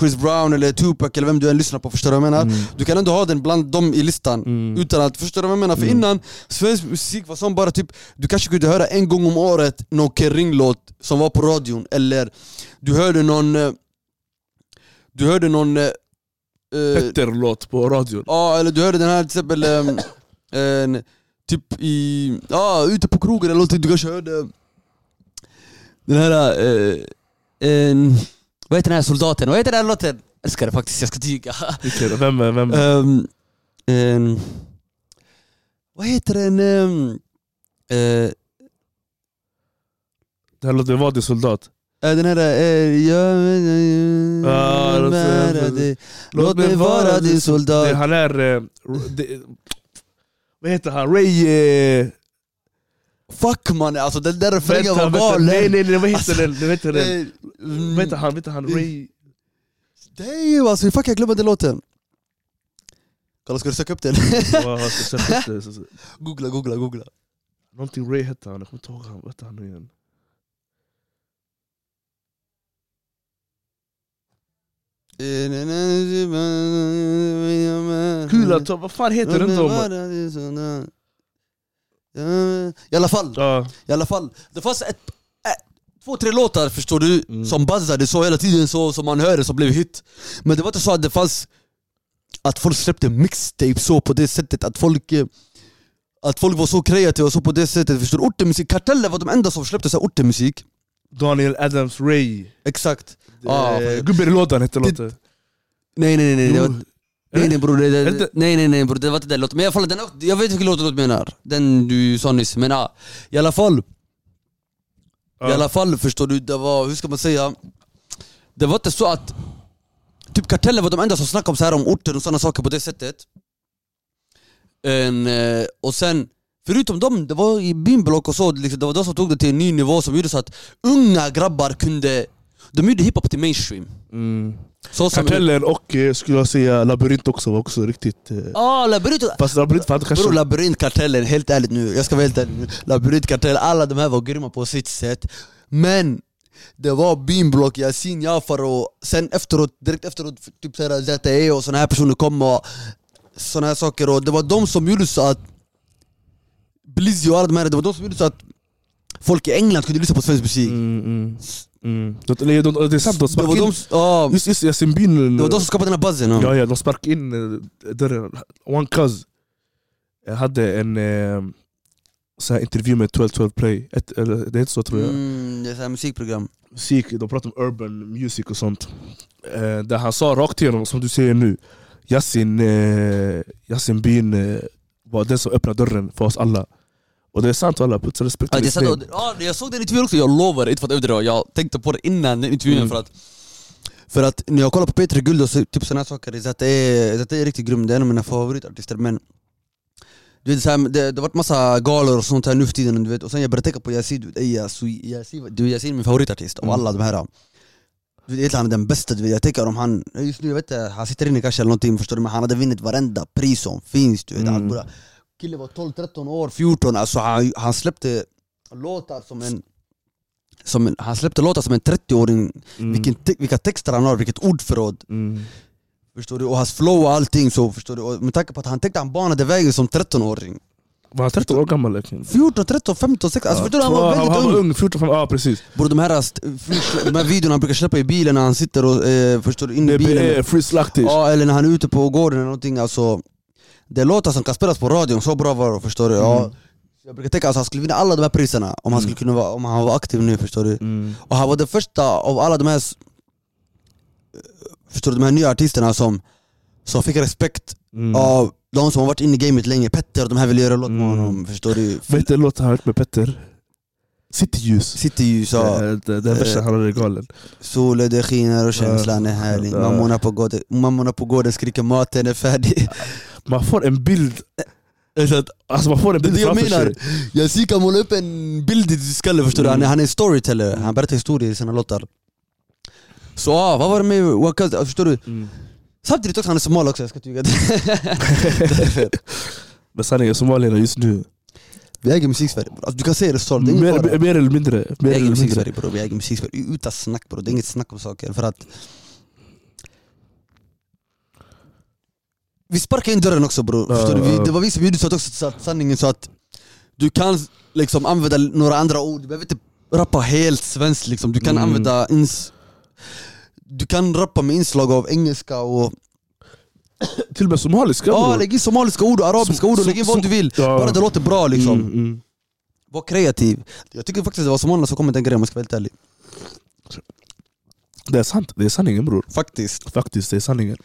Chris Brown eller Tupac eller vem du än lyssnar på, förstår du vad jag menar? Mm. Du kan ändå ha den bland dem i listan Mm. Utan att, förstår du vad jag menar? För Mm. innan, svensk musik var som bara typ Du kanske kunde höra en gång om året någon Kering-låt som var på radion Eller du hörde någon eh, Du hörde någon eh, eh, Petter-låt på radion. Ja, eller du hörde den här till exempel en, Typ i, ja ute på krogen eller någonting, du kanske hörde Den här, eh, en, vad heter den här soldaten? Vad heter den här låten? Jag älskar det faktiskt, jag ska tyga? Vem? vem? Ehm, en, Vad heter den? Um, uh, Det här låter Vad är soldat? den här... Låt mig- vara din Det, soldat han är... eh, det, vad heter han? Ray... Eh, Fuck man, alltså den där refrängen var galen nej nej nej, vad heter Alltså, den? Vad heter den? Eh, mm, Vad heter han? Vad heter han? Ray... Damn alltså, fuck jag glömde den låten Kolla ska du söka upp den? Googla, googla, googla Någonting Ray hette han, jag kommer inte ihåg. Vad hette han nu igen? Kul att vad fan heter den då? Man? I alla fall, Ja, i alla fall. Det fanns ett, äh, två, tre låtar förstår du, Mm. som buzzade så hela tiden så som man hörde som blev hit. Men det var inte så att det fanns att folk släppte mixtape så på det sättet, att folk eh, att folk var så kreativa så på det sättet, förstår du? Ortenmusik, Karteller var de enda som släppte så här ortenmusik Daniel Adams Ray. Exakt Gubben i lådan hette låten. Nej nej nej, nej. Nej, nej bror, det, det, nej nej nej bror, det var inte den låten. Men i alla fall, den, jag vet vilken låt du menar, den du sa nyss. Men ja, i alla fall, i alla fall förstår du, det var, hur ska man säga? Det var inte så att Typ Kartellen var de enda som snackade om, så här, om orten och sådana saker på det sättet. En, eh, och sen, förutom dem, det var i Bimblock och så, liksom, det var de som tog det till en ny nivå som gjorde så att unga grabbar kunde De gjorde hiphop till mainstream. Mm. Så. Kartellen och eh, skulle jag säga Labyrint också var också riktigt... eh, Ah, labyrint! Fast Labyrint hade Bror kanske... labyrintkartellen, helt ärligt nu, jag ska vara helt ärlig nu Labyrintkartellen, alla de här var grymma på sitt sätt Men det var Beanblock, Yasin Jafar och sen efteråt, direkt efteråt typ ZTE och såna här personer kom och såna här saker och det var de som gjorde så att Blizzy och alla de här, det var de som gjorde så att folk i England kunde lyssna på svensk musik Mm, mm, mm. De, det är sant, de sparkade de, in... ja, Just, just Yasin Bin... det var de som skapade den här buzzen ja. Ja, de sparkade in eh, dörren. One Cuz jag hade en eh, så här intervju med 1212 Play, Ett, eller, det är inte så tror jag. mm, Det är så här musikprogram Musik, de pratar om urban music och sånt. Eh, där han sa rakt igenom, som du säger nu, Yasin, eh, Yasin Bin eh, var den som öppnade dörren för oss alla. Och det är sant alla, put respect Ja, det är his sant, name. och- ja, jag såg den intervjun också, jag lovar, inte för att överdriva, jag tänkte på det innan den intervjun Mm. för att För att när jag kollar på Peter Guld och så, typ här saker, det är, det är, det är riktigt grym, det är en av mina favoritartister men du vet, så här, det, det har varit massa galor och sånt här nu för tiden, du vet, och sen jag började tänka på Yasin, du Yasin, Yasin, är min favoritartist av Mm. alla de här du vet, han är den bästa, du vet, jag tänker om han, just nu jag vet inte, han sitter inne kanske eller någonting förstår du, men han hade vunnit varenda pris som finns du vet, Mm. borde, Killen var 12, 13 år, 14, alltså han, han släppte låtar som en, som en Han släppte låtar som en 30-åring, Mm. vilken te, vilka texter han har, vilket ordförråd Mm. Förstår du? Och hans flow och allting så, förstår du? Och med tanke på att han tänkte han banade vägen som 13-åring Var han 13 år gammal? Liksom? 14, 13, 15, 16, alltså förstår du? Han var väldigt han var ung ung, 14, 15, ja precis. Bror de här, de här videorna han brukar släppa i bilen när han sitter och, eh, förstår du, inne i bilen Free Slaktish. Ja, eller när han är ute på gården eller någonting alltså Det är låtar som kan spelas på radion, så bra var det förstår du? Ja, Mm. jag brukar tänka att alltså, han skulle vinna alla de här priserna om han, Mm. skulle kunna vara, om han var aktiv nu förstår du? Mm. Och han var den första av alla de här Förstår du, de här nya artisterna som, som fick respekt Mm. av de som har varit inne i gamet länge Petter, de här vill göra låt med Mm. honom, förstår du? Vet du en låt han har hört med Petter? Cityljus. Så, Det- det- Den versen han är galen. solen det skiner och känslan är härlig Ja. Mammorna på gården, mammorna på gården skriker maten är färdig (laughs) Man får en bild Alltså man får en bild det jag menar, sig. Yasin kan måla upp en bild i din skalle förstår du, han är, han är storyteller, han berättar historier i sina låtar. Så ja, vad var det med Wakaz, förstår du? Mm. Samtidigt också han är somal också, jag ska tyga. (laughs) Men sanningen, somalierna just nu, Vi äger musik-Sverige bror, alltså, du kan säga det så, det är mer, mer eller mindre, Vi mer äger eller mindre. musik-Sverige bror, vi äger musik-Sverige utan snack bror, det är inget snack om saker för att Vi sparkar in dörren också bror, förstår du? Vi, det var vi som gjorde så att också så att sanningen så att Du kan liksom använda några andra ord, du behöver inte rappa helt svenskt liksom, du kan Mm. använda ins Du kan rappa med inslag av engelska och Till och med somaliska Ja, lägg in somaliska ord och arabiska Som- ord och lägg in vad du vill, Ja. bara det låter bra liksom Mm, mm. Var kreativ Jag tycker faktiskt det var somalierna som kom med den grejen om jag ska vara helt ärlig Det är sant, det är sanningen bror. Faktiskt Faktiskt, det är sanningen.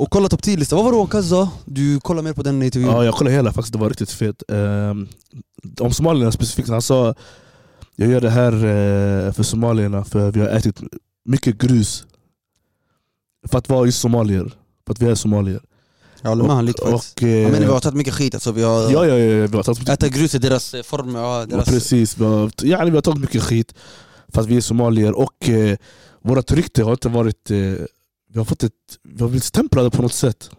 Och kolla topp 10-listan, vad var det Wakaz sa? Du kollar mer på den intervjun? Ja, jag kollade hela faktiskt, det var riktigt fet. Um, om somalierna specifikt, han sa jag gör det här eh, för somalierna för vi har ätit mycket grus. För att vara just somalier. För att vi är somalier. Jag håller med han lite faktiskt och, eh, menar vi har tagit mycket skit alltså, vi har ja, ja, ja, vi har tagit ätit grus i deras eh, form, Ja, deras... precis, vi har, ja, vi har tagit mycket skit för att vi är somalier och eh, vårt rykte har inte varit... Eh, vi har fått ett, vi har blivit stämplade på något sätt.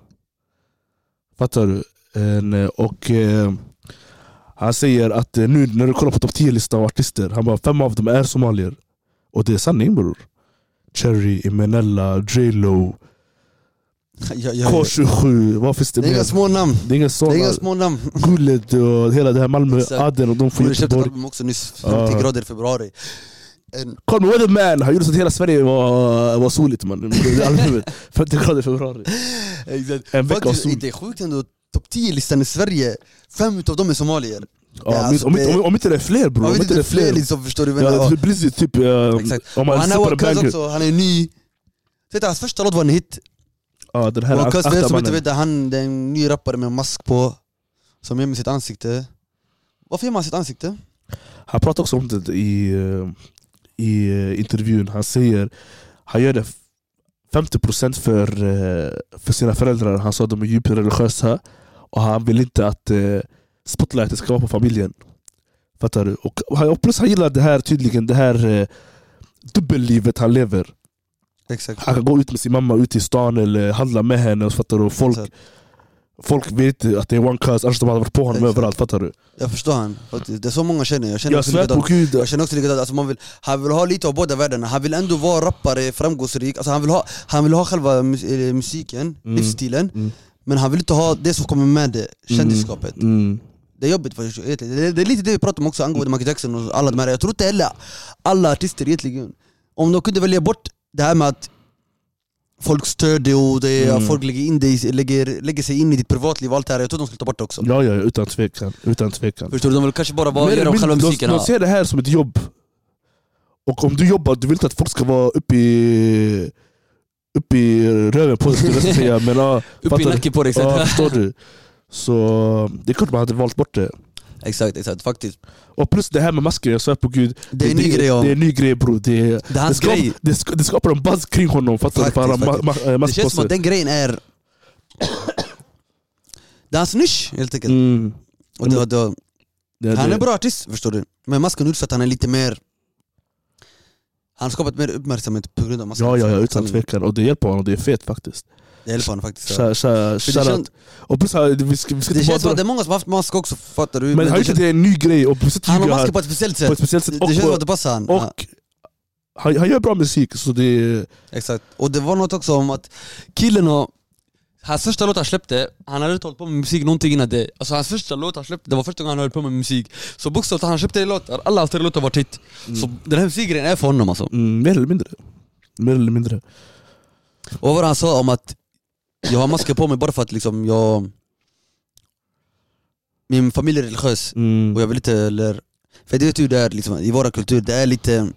Fattar du? En, och eh, Han säger att eh, nu när du kollar på topp 10-listan av artister, han bara fem av dem är somalier. Och det är sanning bror. Cherry, Emenella, J Lo, ja, ja, K27, vad finns det Det är inga små namn, Det är inga det är sådana. inga små namn Gullet och hela det här Malmö. Aden och de från Göteborg. album också nyss, Ja. 50 grader i februari en, Call me weatherman, han gjorde så att hela Sverige var, var soligt man. Det albumet. (laughs) 50 grader i februari. Exakt. En vecka av sol. Det är sjukt ändå, topp 10-listan i Sverige, fem utav dem är somalier Ja, alltså, om, det- om, om inte det är fler bror. Om vet inte det är fler fler. liksom, förstår du? Ja, ja, det blir typ... Exakt. Om man han är också, han är ny du, hans första låt var en hit Ja, den här Wakaz, för er som inte vet han det är en ny rappare med en mask på Som gömmer sitt ansikte Varför gömmer han sitt ansikte? Han pratar också om det i, eh, i eh, intervjun. Han säger han gör det 50% för, eh, för sina föräldrar. Han sa att de är djupt religiösa och han vill inte att eh, spotlighten ska vara på familjen. Fattar du? Och, plus han gillar det här tydligen, det här dubbellivet han lever. Exakt. Han kan gå ut med sin mamma ut i stan eller handla med henne. Fattar du? Och folk. Folk vet att det är one cuz, annars de hade varit på honom Exakt. överallt. Fattar du? Jag förstår han. faktiskt. Det är så många känner. Jag känner Jag också likadant. Jag känner också likadant, alltså man vill, han vill ha lite av båda världarna, han vill ändå vara rappare, framgångsrik, alltså han, vill ha, han vill ha själva eh, musiken, Mm. livsstilen Mm. Men han vill inte ha det som kommer med det, kändisskapet Mm. Det är jobbigt för det det är lite det vi pratar om också angående Michael Jackson och alla de här Jag tror inte heller alla artister egentligen Om de kunde välja bort det här med att Folk stör det och det, Mm. folk lägger, in i- lägger, lägger sig in i ditt privatliv och allt det här Jag tror de skulle ta bort det också Ja, ja, utan tvekan. Utan tvekan. Förstår du? De vill kanske bara vara, göra själva musiken de, de ser det här som ett jobb. Och om du jobbar, du vill inte att folk ska vara uppe i, uppe i röven på dig, skulle jag säga. Men, ja, (laughs) Upp i nacken på dig Ja, förstår du? Så det är klart man hade valt bort det. Exakt, exakt, faktiskt Och plus det här med masken, jag svär på gud. Det är en ny grej ja. Det är en ny grej bror. Det, är- Det är hans det, skap, grej det, det skapar en buzz kring honom, fattar du? För Faktiskt, ma, ma, Det känns som att den grejen är Det är hans nisch helt enkelt Mm. och det, det, Det, Han är en bra artist förstår du Men masken gjort så att han är lite mer Han har skapat mer uppmärksamhet på grund av masken Ja, ja, ja, utan tvekan. Och det hjälper honom, det är fet faktiskt. Det hjälper honom faktiskt. Tja, tja, För det, Och plus, vi ska, vi ska det känns som att det är många som har haft mask också fattar du? Men har det inte det är en ny grej och han har masken på ett speciellt på sätt ett speciellt sätt. Det känns som Och, att det passar han och han, han gör bra musik, så det. Exakt, och det var något också om att killen har Hans första låt han släppte, han hade inte hållit på med musik någonting innan det Alltså hans första låt han släppte, det var första gången han höll på med musik Så bokstavligt han släppte låtar, alla hans tre låtar var hit Så den här musikgrejen är för honom alltså Mm, mer eller mindre. Mer eller mindre. Och vad var det han sa om att jag har masken på mig bara för att liksom jag Min familj är religiös Mm. och jag vill inte eller För det vet du det är liksom, i våra kultur, det är lite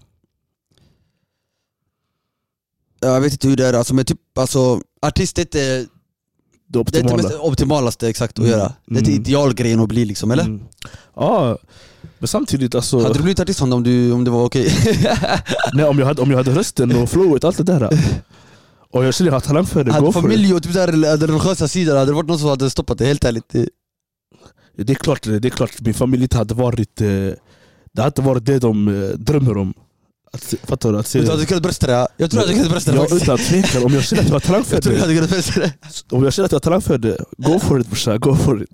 Jag vet inte hur det är, alltså, men typ alltså artist är inte Det det är optimala. mest optimalaste exakt att Mm. göra Det är Mm. idealgrejen att bli liksom, eller? Mm. Ja, men samtidigt alltså... Hade du blivit artist om, du, om det var okej? Nej, om, jag hade, om jag hade rösten och flowet, allt det där. (laughs) Och jag känner att jag har talang för det, Hade familj och typ såhär, den religiösa sidan, hade det varit någon som hade stoppat det helt ärligt? Det är klart, det är klart min familj inte hade varit... eh, Det hade varit det de eh, drömmer om. Att, fattar du? Att se, Du hade kunnat brösta det? Jag tror jag hade kunnat brösta det faktiskt utan tvekan, om jag känner att jag har talang för Jag tror jag det, hade kunnat brösta det om jag känner att jag har talang för det, go for it brorsan, go for it.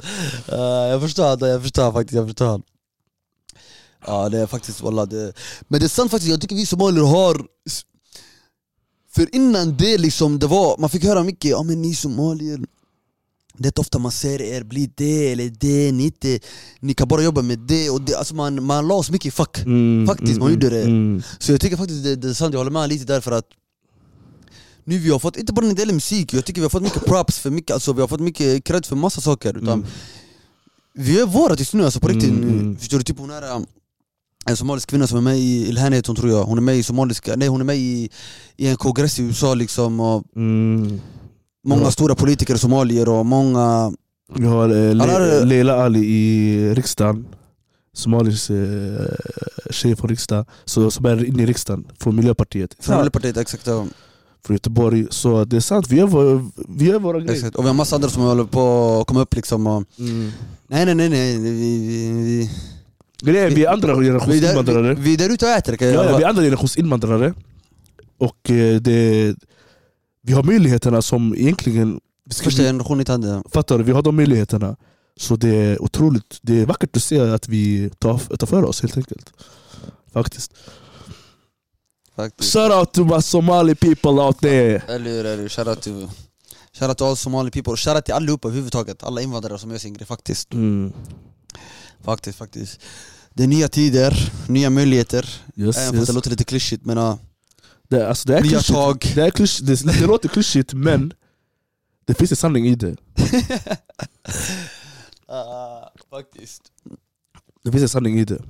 Uh, jag förstår det, jag förstår faktiskt, jag förstår Ja det är faktiskt wallah det Men det är sant faktiskt, jag tycker vi somalier har För innan det liksom, det var, man fick höra mycket ja men ni somalier Det är ofta man ser er bli det eller det, ni, inte, ni kan bara jobba med det och det Alltså man, man la oss mycket i fack Mm, Faktiskt, man mm, gjorde det. Mm. Så jag tycker faktiskt det, det är sant, jag håller med lite därför att nu vi har fått, inte bara när det gäller musik, jag tycker vi har fått mycket props för mycket, alltså vi har fått mycket cred för massa saker utan Mm. Vi är våra just nu alltså på riktigt, Mm, nu. mm. förstår du? Typ hon är um, en somalisk kvinna som är med i Ilhan heter hon tror jag, hon är med i somaliska, nej hon är med i, i en kongress i USA liksom och Mm. många Ja. stora politiker somalier och många Vi har eh, Le Leila Ali i riksdagen. Somalisk eh, tjej från riksdagen, så, som är inne i riksdagen, från Miljöpartiet. från Miljöpartiet exakt, ja, från Göteborg. Så det är sant, vi gör, vår, vi gör våra grejer. exakt. Och vi har massa andra som håller på att komma upp liksom och, Mm. Nej nej nej, nej. Vi, vi, vi, Grejen vi är andra är där, invandrare. vi, är där ute och äter Ja, ja, vi är andra generations invandrare. Och eh, det, vi har möjligheterna som egentligen... Första generationen inte hade Fattar du? Vi har de möjligheterna. Så det är otroligt, det är vackert att se att vi tar, tar för oss helt enkelt. Faktiskt. faktiskt Shout out to my Somali people out there! Eller hur, eller shoutout till Shoutout till all Somali people, shoutout till allihopa överhuvudtaget Alla invandrare som gör sin grej faktiskt Mm. Faktiskt, faktiskt Det är nya tider, nya möjligheter Yes, Även fast yes. det låter lite klyschigt men ja, Det, alltså, det är nya klyschigt. tag Det, är klysch, det, det låter klyschigt men det finns en sanning i det. (laughs) Ah, Faktiskt Det finns en sanning i det.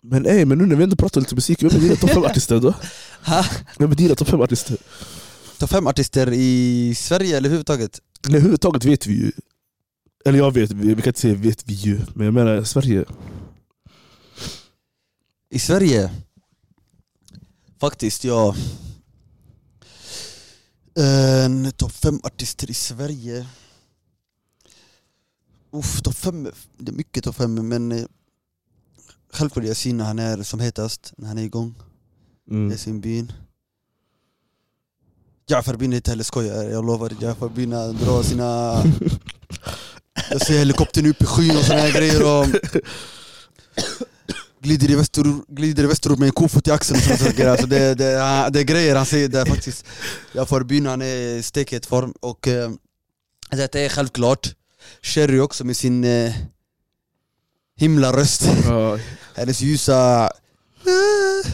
Men ey, men nu när vi ändå pratar lite musik, vem är dina topp 5 artister då? (laughs) Ha? Vem är dina topp 5 artister? Topp fem artister i Sverige eller överhuvudtaget? Nej, överhuvudtaget vet vi ju. Eller jag vet, vi kan inte säga vet vi ju. Men jag menar Sverige. I Sverige? Faktiskt, ja En Topp fem artister i Sverige Uff, topp fem, det är mycket topp fem men eh, Självklart Yasin när han är som hetast, när han är igång Mm. Yasin Bin. Jafar Bin är inte heller skojare, jag lovar. Jafar Bin drar sina... (laughs) Jag ser helikoptern upp i skyn och såna här grejer och... Glider i västerort, glider i västerort med en kofot i axeln och här grejer. Alltså det, det, det är grejer han säger där faktiskt. Jafar Bin han är i stekhet form och... Eh, det är självklart. Sherry också med sin eh, himlaröst. Ja, Hennes ljusa...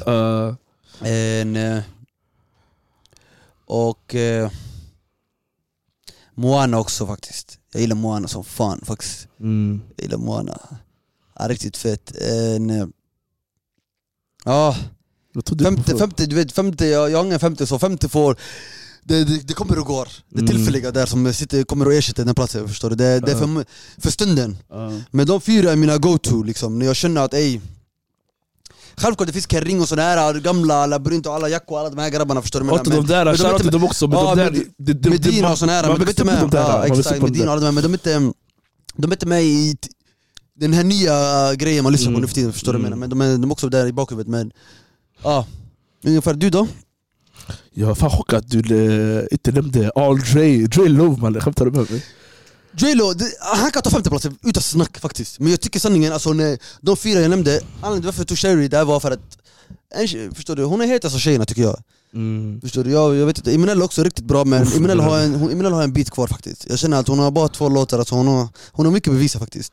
eh, En, eh, och eh, Moana också faktiskt. Jag gillar Moana som fan faktiskt. mm. Jag gillar Moana. Ja, riktigt fett. En, eh, ja, femte, femte, du vet, femte, jag, jag ingen femte så femte får det, det, det kommer och går. Det Mm. tillfälliga där som sitter, kommer och ersätter den platsen, förstår du? Det, det är för, för stunden. Ja. Men de fyra är mina go-to liksom, när jag känner att ey Självklart det finns Kering och sådär, gamla Labyrint och alla Jacko och alla de här grabbarna förstår du? Och till de där, men de är shoutout till dem också. Men Ja, de där, det- det- Medina och sådana här, man de växte upp med, de där, exakt, de Medina och där. alla de här, men de är inte de är inte med i den här nya grejen man lyssnar på Mm. nu för tiden, förstår du? vad jag Mm. menar? Men de är, de är också där i bakhuvudet men Ja, ungefär. Du då? Jag var fan chockad att du eh, inte nämnde All Dre, Dre Love man, skämtar du med mig? Det- han kan ta femteplatsen utan snack faktiskt. Men jag tycker sanningen, alltså när de fyra jag nämnde, anledningen till varför jag tog Sherry där var för att en, tjej- Förstår du? Hon är hetast av tjejerna tycker jag. Mm. Förstår du? Jag, jag vet inte, Imenella är också riktigt bra men Imenella det har, en, hon, har en bit kvar faktiskt. Jag känner att hon har bara två låtar, alltså hon, har, hon har mycket att bevisa faktiskt.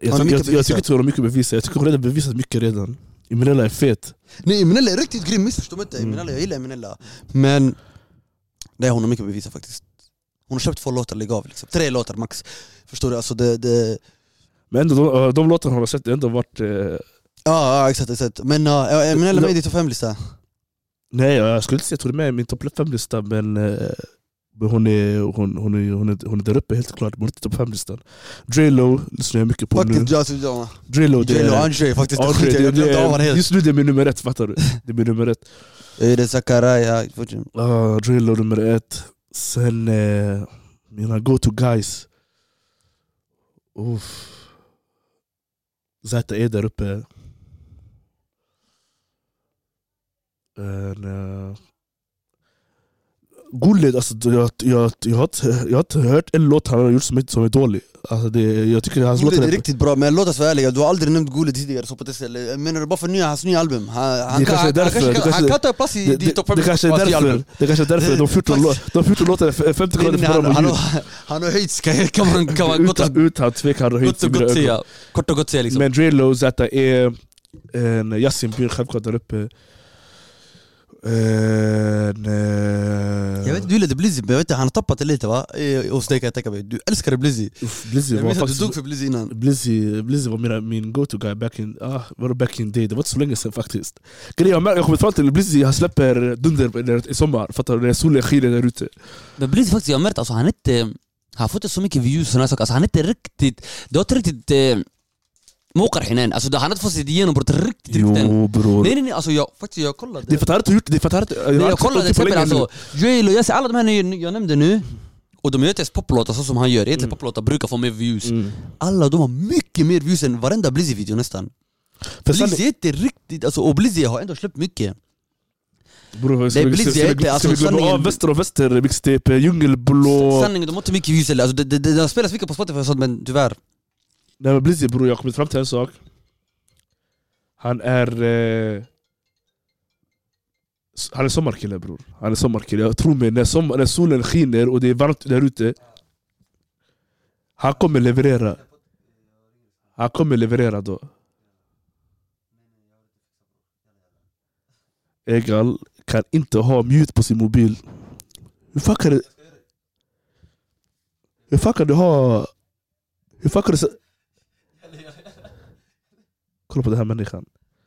Jag, mycket jag, jag tycker inte hon har mycket att bevisa, jag tycker hon redan bevisat mycket redan. Imenella är fet. Nej Imenella är riktigt grym, missförstå mig inte. Mm. Imenella, jag gillar Imenella. Men nej, hon har mycket att bevisa faktiskt. Hon har köpt två låtar, lägg av liksom. Tre låtar max. Förstår du? Alltså det, det, Men ändå, de, de låtarna hon har sett, det har ändå varit... Eh, ja, ja exakt, exakt. Men uh, Imenella är med i din topp 5-lista. nej jag skulle inte säga att hon är med i min topp 5-lista men, eh, men hon, är, hon, hon, är, hon, är, hon är där uppe helt klart, men hon är inte topp 5-listan. Drelo lyssnar jag mycket på nu. Faktiskt, alltså, ja. Drelo, det och är... Andre faktiskt. Ja, det, det- jag glömde av honom det, helt. just nu det är min nummer ett, fattar du? Det är min nummer ett. Är det Zakaria. Uh, Drillo nummer ett. Sen eh, mina go-to guys. Uff. Zäta är där uppe. And, uh, Gullit, alltså, jag, jag, jag, har jag har inte hört en låt han har gjort som är, som är dålig. Alltså, det, jag tycker hans låtar är riktigt bra, men låt oss vara ärliga, du har aldrig nämnt Gullit tidigare så på det stället. Menar du bara för nya, hans nya album? Han, han, Det kan, kanske är han, därför, det kan- kanske- han kan ta plats i det, det, topp det, 5 kanske är därför, det kanske är därför de 14, lå- de 14 låtarna är 50 Nej, kronor nej, för han, dem han, han har höjts kan, kan man, kan man gott, Utan, utan tvekan gott, och gott säga. Kort och gott säga liksom. Men Drelo, Zäta är Yasin Bin självklart där uppe. Eh, Jag vet du gillade Blizzy, men jag vet han har tappat det lite va? Hos dig kan jag tänka mig. Du älskade Blizzy. Blizzy Jag minns att du dog för Blizzy innan. Blizzy, Blizzy var mina, min go-to guy back in, ah, back in day, det var inte så länge sedan faktiskt. Grejen, jag jag kommer fram till Blizzy, han släpper dunder i sommar, fattar du? När solen skiner där ute. Men Blizzy faktiskt, jag har märkt alltså han inte... Han får inte så mycket views och här saker. Alltså, han är inte riktigt... Det har inte riktigt... Mokar hinen. Alltså han inte fått sitt genombrott riktigt, riktigt. Jo bror. Nej nej nej, alltså jag, faktiskt jag kollade. Det är för att han har gjort det, är för att han. Nej, jag kollade till exempel alltså, Jail och Jesse, alla de här ni- jag nämnde nu och de gör inte ens poplåtar så som han gör, egentligen Mm. poplåtar brukar få mer views nu. Mm. Alla de har mycket mer views än varenda Blizzy-video nästan Blizzy är inte riktigt, alltså, och Blizzy har ändå släppt mycket Bror, ska vi- Blizzy ska är vi- inte- alltså, ska vi glömma av väster och väster mixtape, djungelblå... Sanningen, de har inte mycket views heller, alltså, det, det, det, det spelas mycket på Spotify men tyvärr Nej men Blizzy bror, jag har kommit fram till en sak. Han är... Eh, han är sommarkille bror. Han är sommarkille. Jag tror mig, när, som, när solen skiner och det är varmt där ute. Han kommer leverera. Han kommer leverera då. Egal kan inte ha mute på sin mobil. Hur fan kan det... Hur fan kan du ha... Hur fan kan du... Kolla på den här människan.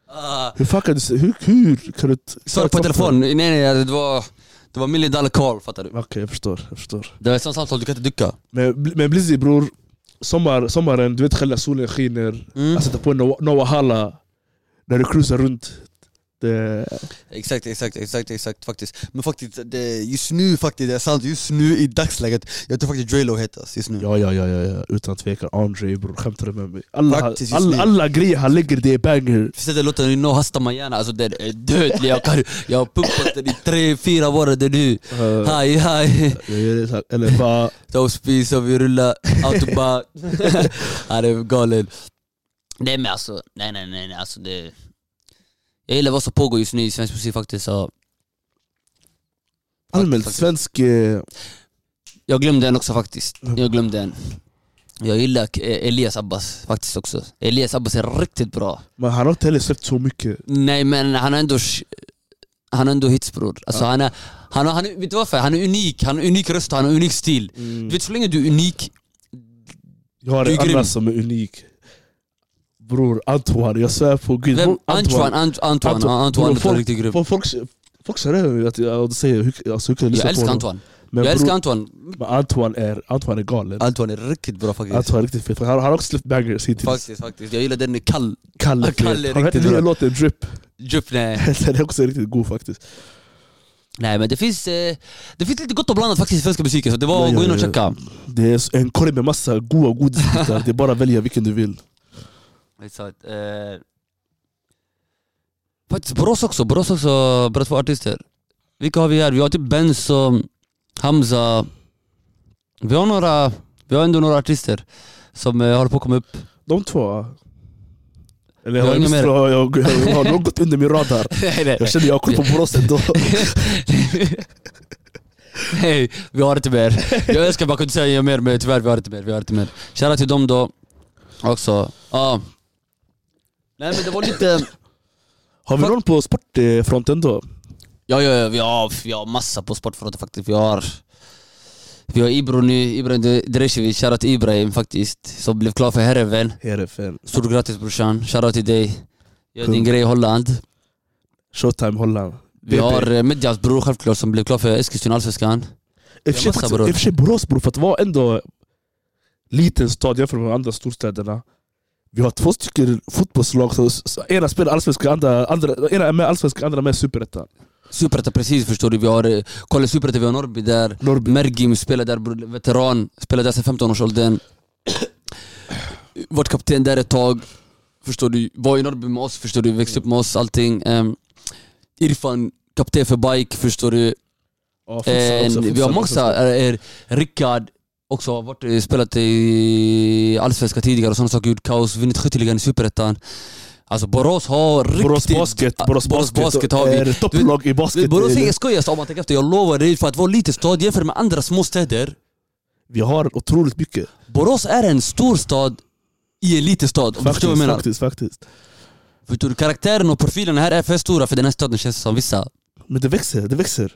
uh, Hur fan kan du... Hur, hur kan du... t- Svaret på telefon, nej nej det var Det var million dollar call fattar du Okej jag förstår, jag förstår. Det var ett sånt samtal du kan inte ducka Men, men Blizzy bror, sommar, sommaren, du vet själv solen skiner, mm. jag sätter på Noah Halla när du cruisar runt. Det, Exakt, exakt, exakt, exakt faktiskt. Men faktiskt, det, just nu faktiskt, det är sant, just nu i dagsläget, jag tror faktiskt Drelo hetast just nu. ja, ja, ja, ja, utan tvekan. Andre bror, skämtar du med mig? Alla, alla, alla grejer han lägger det är banger. Förstår du låten No hasta mañana, alltså den är dödlig, jag, kan, jag har pumpat den i tre, fyra månader nu. Uh, Hej hej, eller bara, Toastpiece och vi rullar autobahn. (laughs) Han är galen. Nej men alltså, nej nej, nej alltså det... Jag gillar vad som pågår just nu i svensk musik faktiskt. Så allmänt faktiskt. svensk... eh, jag glömde en också faktiskt. Jag glömde en. Jag gillar eh, Elias Abbas faktiskt också. Elias Abbas är riktigt bra. Men han har inte heller släppt så mycket. Nej men han har ändå han har ändå hits bror. Alltså, han, är, han, han, är- vet du varför? Han är unik, han har unik röst, han har unik stil. Du vet så länge du är unik, Jag har Du är en annan som är unik. Bror Antoine, jag svär på gud. vem? Antoine, Ant- Antoine, Antoine. Antoine, Bror, är riktigt grym. Folk, folk, folk ser över att jag säger hur, alltså, hur kan jag lyssna Jag på honom? Antoine. Men Jag älskar Antoine. men Antoine är, Antoine är galen. Antoine är riktigt bra faktiskt. Antoine är riktigt fet. Han, han har också släppt bangers hittills. Faktiskt, faktiskt. Jag gillar den är kall. Kalle, Kalle Han hette nya låten Drip. Jupp, nej. (laughs) Den är också riktigt god faktiskt. nej men det finns, eh, det finns lite gott och blandat faktiskt i svenska musiken, så det var att ja, gå in och checka. Det är en korg med massa goda godisbitar. Det är bara att välja vilken du vill. Exakt. Eh, faktiskt Borås också, Borås också, bra två artister. Vilka har vi här? Vi har typ Benzo, Hamza. Vi har några, vi har ändå några artister som eh, håller på att komma upp. De två. Eller Jag har jag, jag, jag, har nog gått under min radar. (laughs) nej, nej, Jag känner jag har koll på Borås ändå. (laughs) Nej, vi har inte mer. Jag önskar bara kunna säga mer men tyvärr vi har inte mer. Vi har inte mer. Shoutout till dem då. Också. Ja. Nej men det var lite... Har vi någon på sportfronten då? Ja, ja, ja vi, har, vi har massa på sportfronten faktiskt. Vi har... Vi har Ibro nu, Ibrahim Derecevic, shoutout till Ibrahim faktiskt. Som blev klar för Herreven. RFN. Stort grattis brorsan, shoutout till dig. Gör din Kung. grej i Holland. Showtime Holland. Vi BB. har eh, Medjas bror självklart som blev klar för Eskilstuna Allsvenskan. I och för sig Borås bror, för att vara ändå liten stad jämfört med de andra storstäderna. Vi har två stycken fotbollslag, så, så ena spelar allsvenska, andra, andra, ena är med allsvenska, andra med superettan. Superettan precis förstår du, vi har, eh, kolla Superettan, vi har Norrby där. Norrby. Mergim spelar där, veteran, spelar där sedan 15-årsåldern. Vart kapten där ett tag, förstår du. Var i Norrby med oss, förstår du. Växte upp med oss, allting. Um, Irfan, kapten för bike, förstår du. Ja, futsal En, också, vi futsal har också. massa, är, är, Rickard, också har varit, eh, spelat i Allsvenskan tidigare och sådana saker, gjort kaos, vunnit skytteligan i Superettan. Alltså Borås har riktigt... Borås basket, Borås Borås basket, basket har vi. är topplag i basket. Borås är inget skoj om man tänker efter, jag lovar dig, för att vara liten stad jämfört med andra små städer Vi har otroligt mycket. Borås är en stor stad i en liten stad, om du förstår vad jag menar. faktiskt, faktiskt. Förstår du? Karaktären och profilen här är för stora för den här staden känns som vissa. Men det växer, det växer.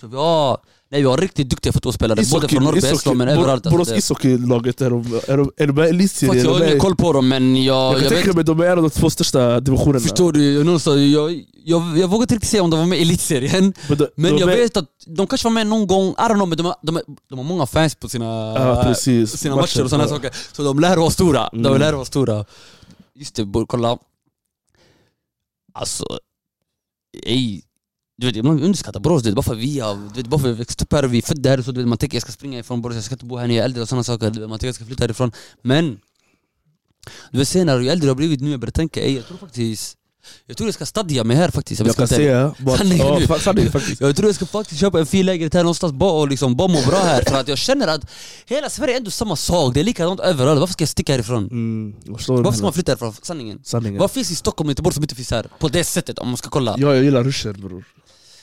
Så vi har, nej, vi har riktigt duktiga fotbollsspelare, både från Norrby, Hässleholm men Bor- överallt. Borås Alltså, det- ishockeylaget, är de, är de, är de med i elitserien? Jag har ingen koll på dem men jag, Jag kan tänka mig de är en av de två största divisionerna. Förstår du? Någonstans, jag, jag, jag vågar inte riktigt säga om de var med i elitserien Men, de, Men de jag är- vet att de kanske var med någon gång, I don't know, men de har, de, har- de har många fans på sina, Ja, precis. sina matcher och sådana Ja. saker Så de lär vara stora, de Mm. lär vara stora Just det, kolla Alltså, ej du vet, man underskattar Borås, du vet, bara för vi har, du vet, bara för vi växte upp här och vi är födda här så du vet, man tänker jag ska springa ifrån Borås, jag ska inte bo här när jag är äldre och sådana saker, du vet, man tänker jag ska flytta härifrån Men, du vet senare, ju äldre jag har blivit nu, jag börjar tänka, ej jag tror faktiskt Jag tror jag ska stadga mig här faktiskt, Jag ska kan (laughs) Sanningen ja, faktiskt. jag tror jag ska faktiskt köpa en fin lägenhet här någonstans bara och liksom bara må bra här för att jag känner att hela Sverige är ändå samma sak, det är likadant överallt, varför ska jag sticka härifrån? Mm, jag Varför ska man flytta härifrån? Sanningen. sanningen. Vad finns i Stockholm och Göteborg som inte finns här? På det sättet om man ska kolla. Ja, jag gillar ruschen bror.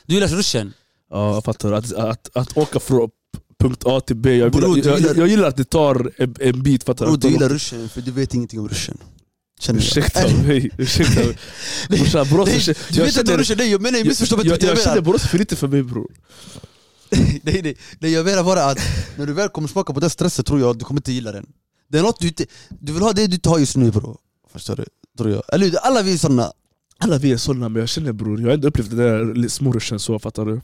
Du gillar ruschen? Ja, jag fattar. Att, att, att åka från punkt A till B, jag, Bror, gillar, jag, gillar- jag gillar att det tar en, en bit. Fattar Bro, Att du gillar ruschen för du vet ingenting om ruschen. Känner jag. Ursäkta mig, (laughs) ursäkta mig. Brorsan, Borås Du jag vet inte känner- ruschen, nej jag menar jag missförstår mig jag, inte jag, jag känner jag. Borås för lite för mig bror. (laughs) Nej nej, nej jag menar bara att när du väl kommer smaka på den stressen tror jag du kommer inte gilla den. Det är något du inte, du vill ha det du inte har just nu bro. Förstår du? Tror jag. Eller hur? alla vi är såna. Alla vi är sådana men jag känner bror, jag har ändå upplevt den där li- små ruschen så, fattar du?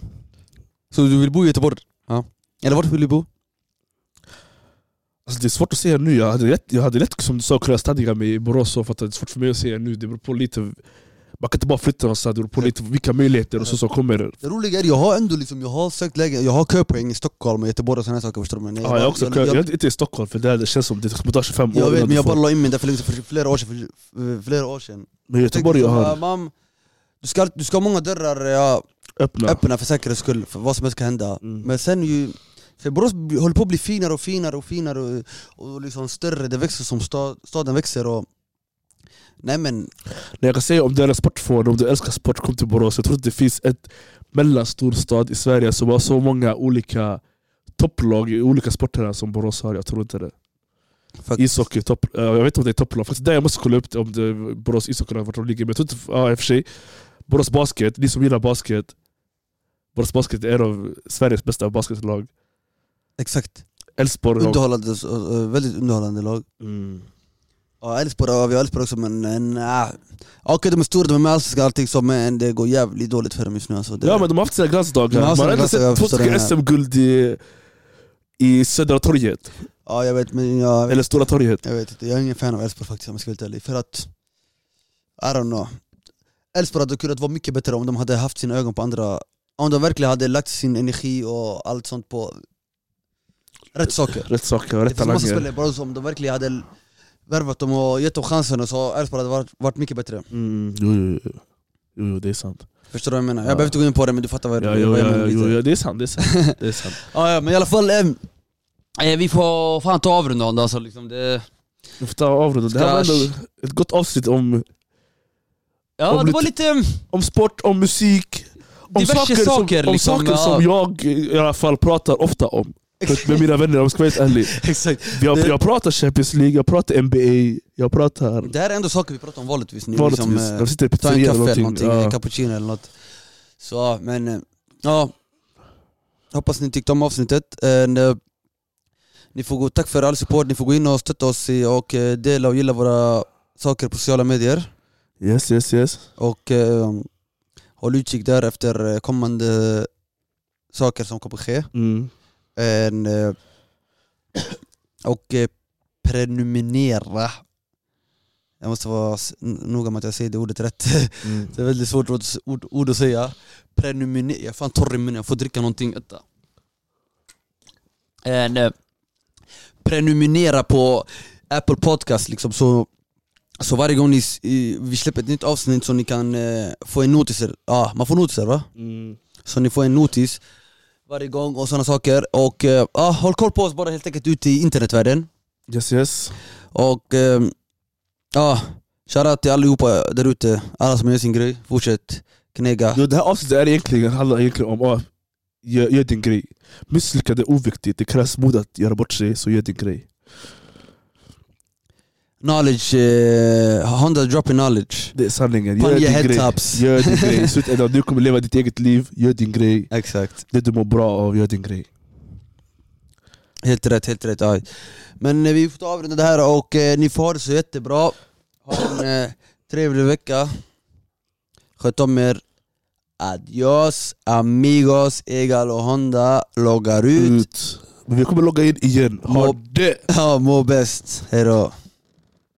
Så du vill bo i Göteborg? Ja. Eller vart vill du bo? Alltså det är svårt att säga nu, jag hade lätt, jag hade lätt som du sa kunnat stadga mig i Borås så, fattar du? Det är svårt för mig att säga nu, det beror på lite Man kan inte bara flytta någonstans, det beror på lite vilka möjligheter och så som kommer. Det roliga är, jag har ändå liksom, jag har sökt läge, jag har köpoäng i Stockholm och Göteborg och sådana saker förstår du men Ja, jag, också, jag, jag, är inte i Stockholm för där det känns som det kommer ta 25 år Jag vet men jag bara la in mig där för, sedan, för flera år sedan, för, flera år sedan Men Göteborg Jag jag har "Mam, du, ska, du ska ha många dörrar ja, öppna. öppna för säkerhets skull, för vad som helst kan hända Mm. Men sen ju, för Borås håller på att bli finare och finare och finare och, och liksom större, det växer som sta, staden växer och Nej men, Nej, jag kan säga om du är sportfan, om du älskar sport, kom till Borås. Jag tror inte det finns ett mellanstor stad i Sverige som har så många olika topplag i olika sporterna som Borås har. Jag tror inte det. fuck, Ishockey, topp, eh, jag vet inte om det är topplag. Faktiskt där jag måste kolla upp om det, Borås ishockey vart de ligger. Men jag tror inte, ja, i och för sig. Borås basket, ni som gillar basket. Borås basket är en av Sveriges bästa basketlag. exakt Elfsborg har... Underhållande, väldigt underhållande lag Mm. Ja Elfsborg, ja, vi har Elfsborg också men nej Okej de är stora, de är med allsvenskan och allting så men det går jävligt dåligt för dem just nu alltså. det, Ja men de har haft sina glansdagar. Man har ändå sett två stycken det. SM-guld i, i Södra torget. ja jag vet men jag, Eller Stora torget. Jag vet inte, jag är ingen fan av Elfsborg faktiskt om jag ska vara helt ärlig. För att, I don't know. Elfsborg hade kunnat vara mycket bättre om de hade haft sina ögon på andra, om de verkligen hade lagt sin energi och allt sånt på rätt saker. Rätt saker, Det rätt finns massa talanger. spelare bara som de verkligen hade värvat dem och gett dem chansen och så Elfsborg hade varit, varit mycket bättre. Mm, jo, jo, jo. jo, jo, det är sant. Förstår du vad jag menar? Ja. Jag behöver inte gå in på det men du fattar vad, Ja, vad jo, jag ja, menar. jo, ja, det är sant. Det är sant. Det är sant. (laughs) Ja, ja, men i alla fall, em, eh, vi får fan ta avrunda då, alltså, liksom det... Vi får ta avrunda. Det här var ändå ett gott avsnitt om, Ja Om det var lite... om sport, om musik, om Diverse saker, saker, som, om liksom, saker ja. som jag i alla fall pratar ofta om. Med mina vänner om jag ska vara helt ärlig. (laughs) Exakt. Jag, Det- jag pratar Champions League, jag pratar NBA, jag pratar Det här är ändå saker vi pratar om vanligtvis nu. vanligtvis. Liksom, eh, jag sitter i ta en pizzeria kaffe eller någonting. någonting, Ja. en cappuccino eller något. Så, men eh, ja. Hoppas ni tyckte om avsnittet. And, eh, ni får gå, tack för all support, ni får gå in och stötta oss i, och eh, dela och gilla våra saker på sociala medier. Yes, yes, yes. Och eh, håll utkik där efter eh, kommande saker som kommer ske. Mm. And, eh, och eh, prenumerera. Jag måste vara noga med att jag säger det ordet rätt. Mm. (laughs) Det är väldigt svårt ord, ord, ord att säga. Prenumerera, jag är fan torr i munnen, jag får dricka någonting. And, eh, prenumerera på Apple Podcast liksom så, så varje gång ni, vi släpper ett nytt avsnitt så ni kan eh, få en notiser. Ja, man får notiser va? Mm. Så ni får en notis varje gång och sådana saker. Och eh, ja, håll koll på oss bara helt enkelt ute i internetvärlden. Yes, yes. Och eh, ja, shoutout till allihopa där ute. Alla som gör sin grej. Fortsätt knega. Jo, det här avsnittet är egentligen, handlar egentligen om att gör, gör din grej. Misslyckande är oviktigt, det krävs mod att göra bort sig, så gör din grej. Knowledge, eh, Honda dropping knowledge. Det är sanningen. Gör your din grej. tops. Gör din grej. I slutändan, du kommer leva ditt eget liv, gör din grej. Exakt. Det du mår bra av, gör din grej. Helt rätt, helt rätt. Ja. Men eh, vi får ta avrunda det här och eh, ni får ha det så jättebra. Ha en eh, trevlig vecka. Sköt om er. Adios amigos, Egal och Honda loggar ut. Ut. Men vi kommer logga in igen. Ha Må- det! (laughs) Ja, må bäst. Hejdå.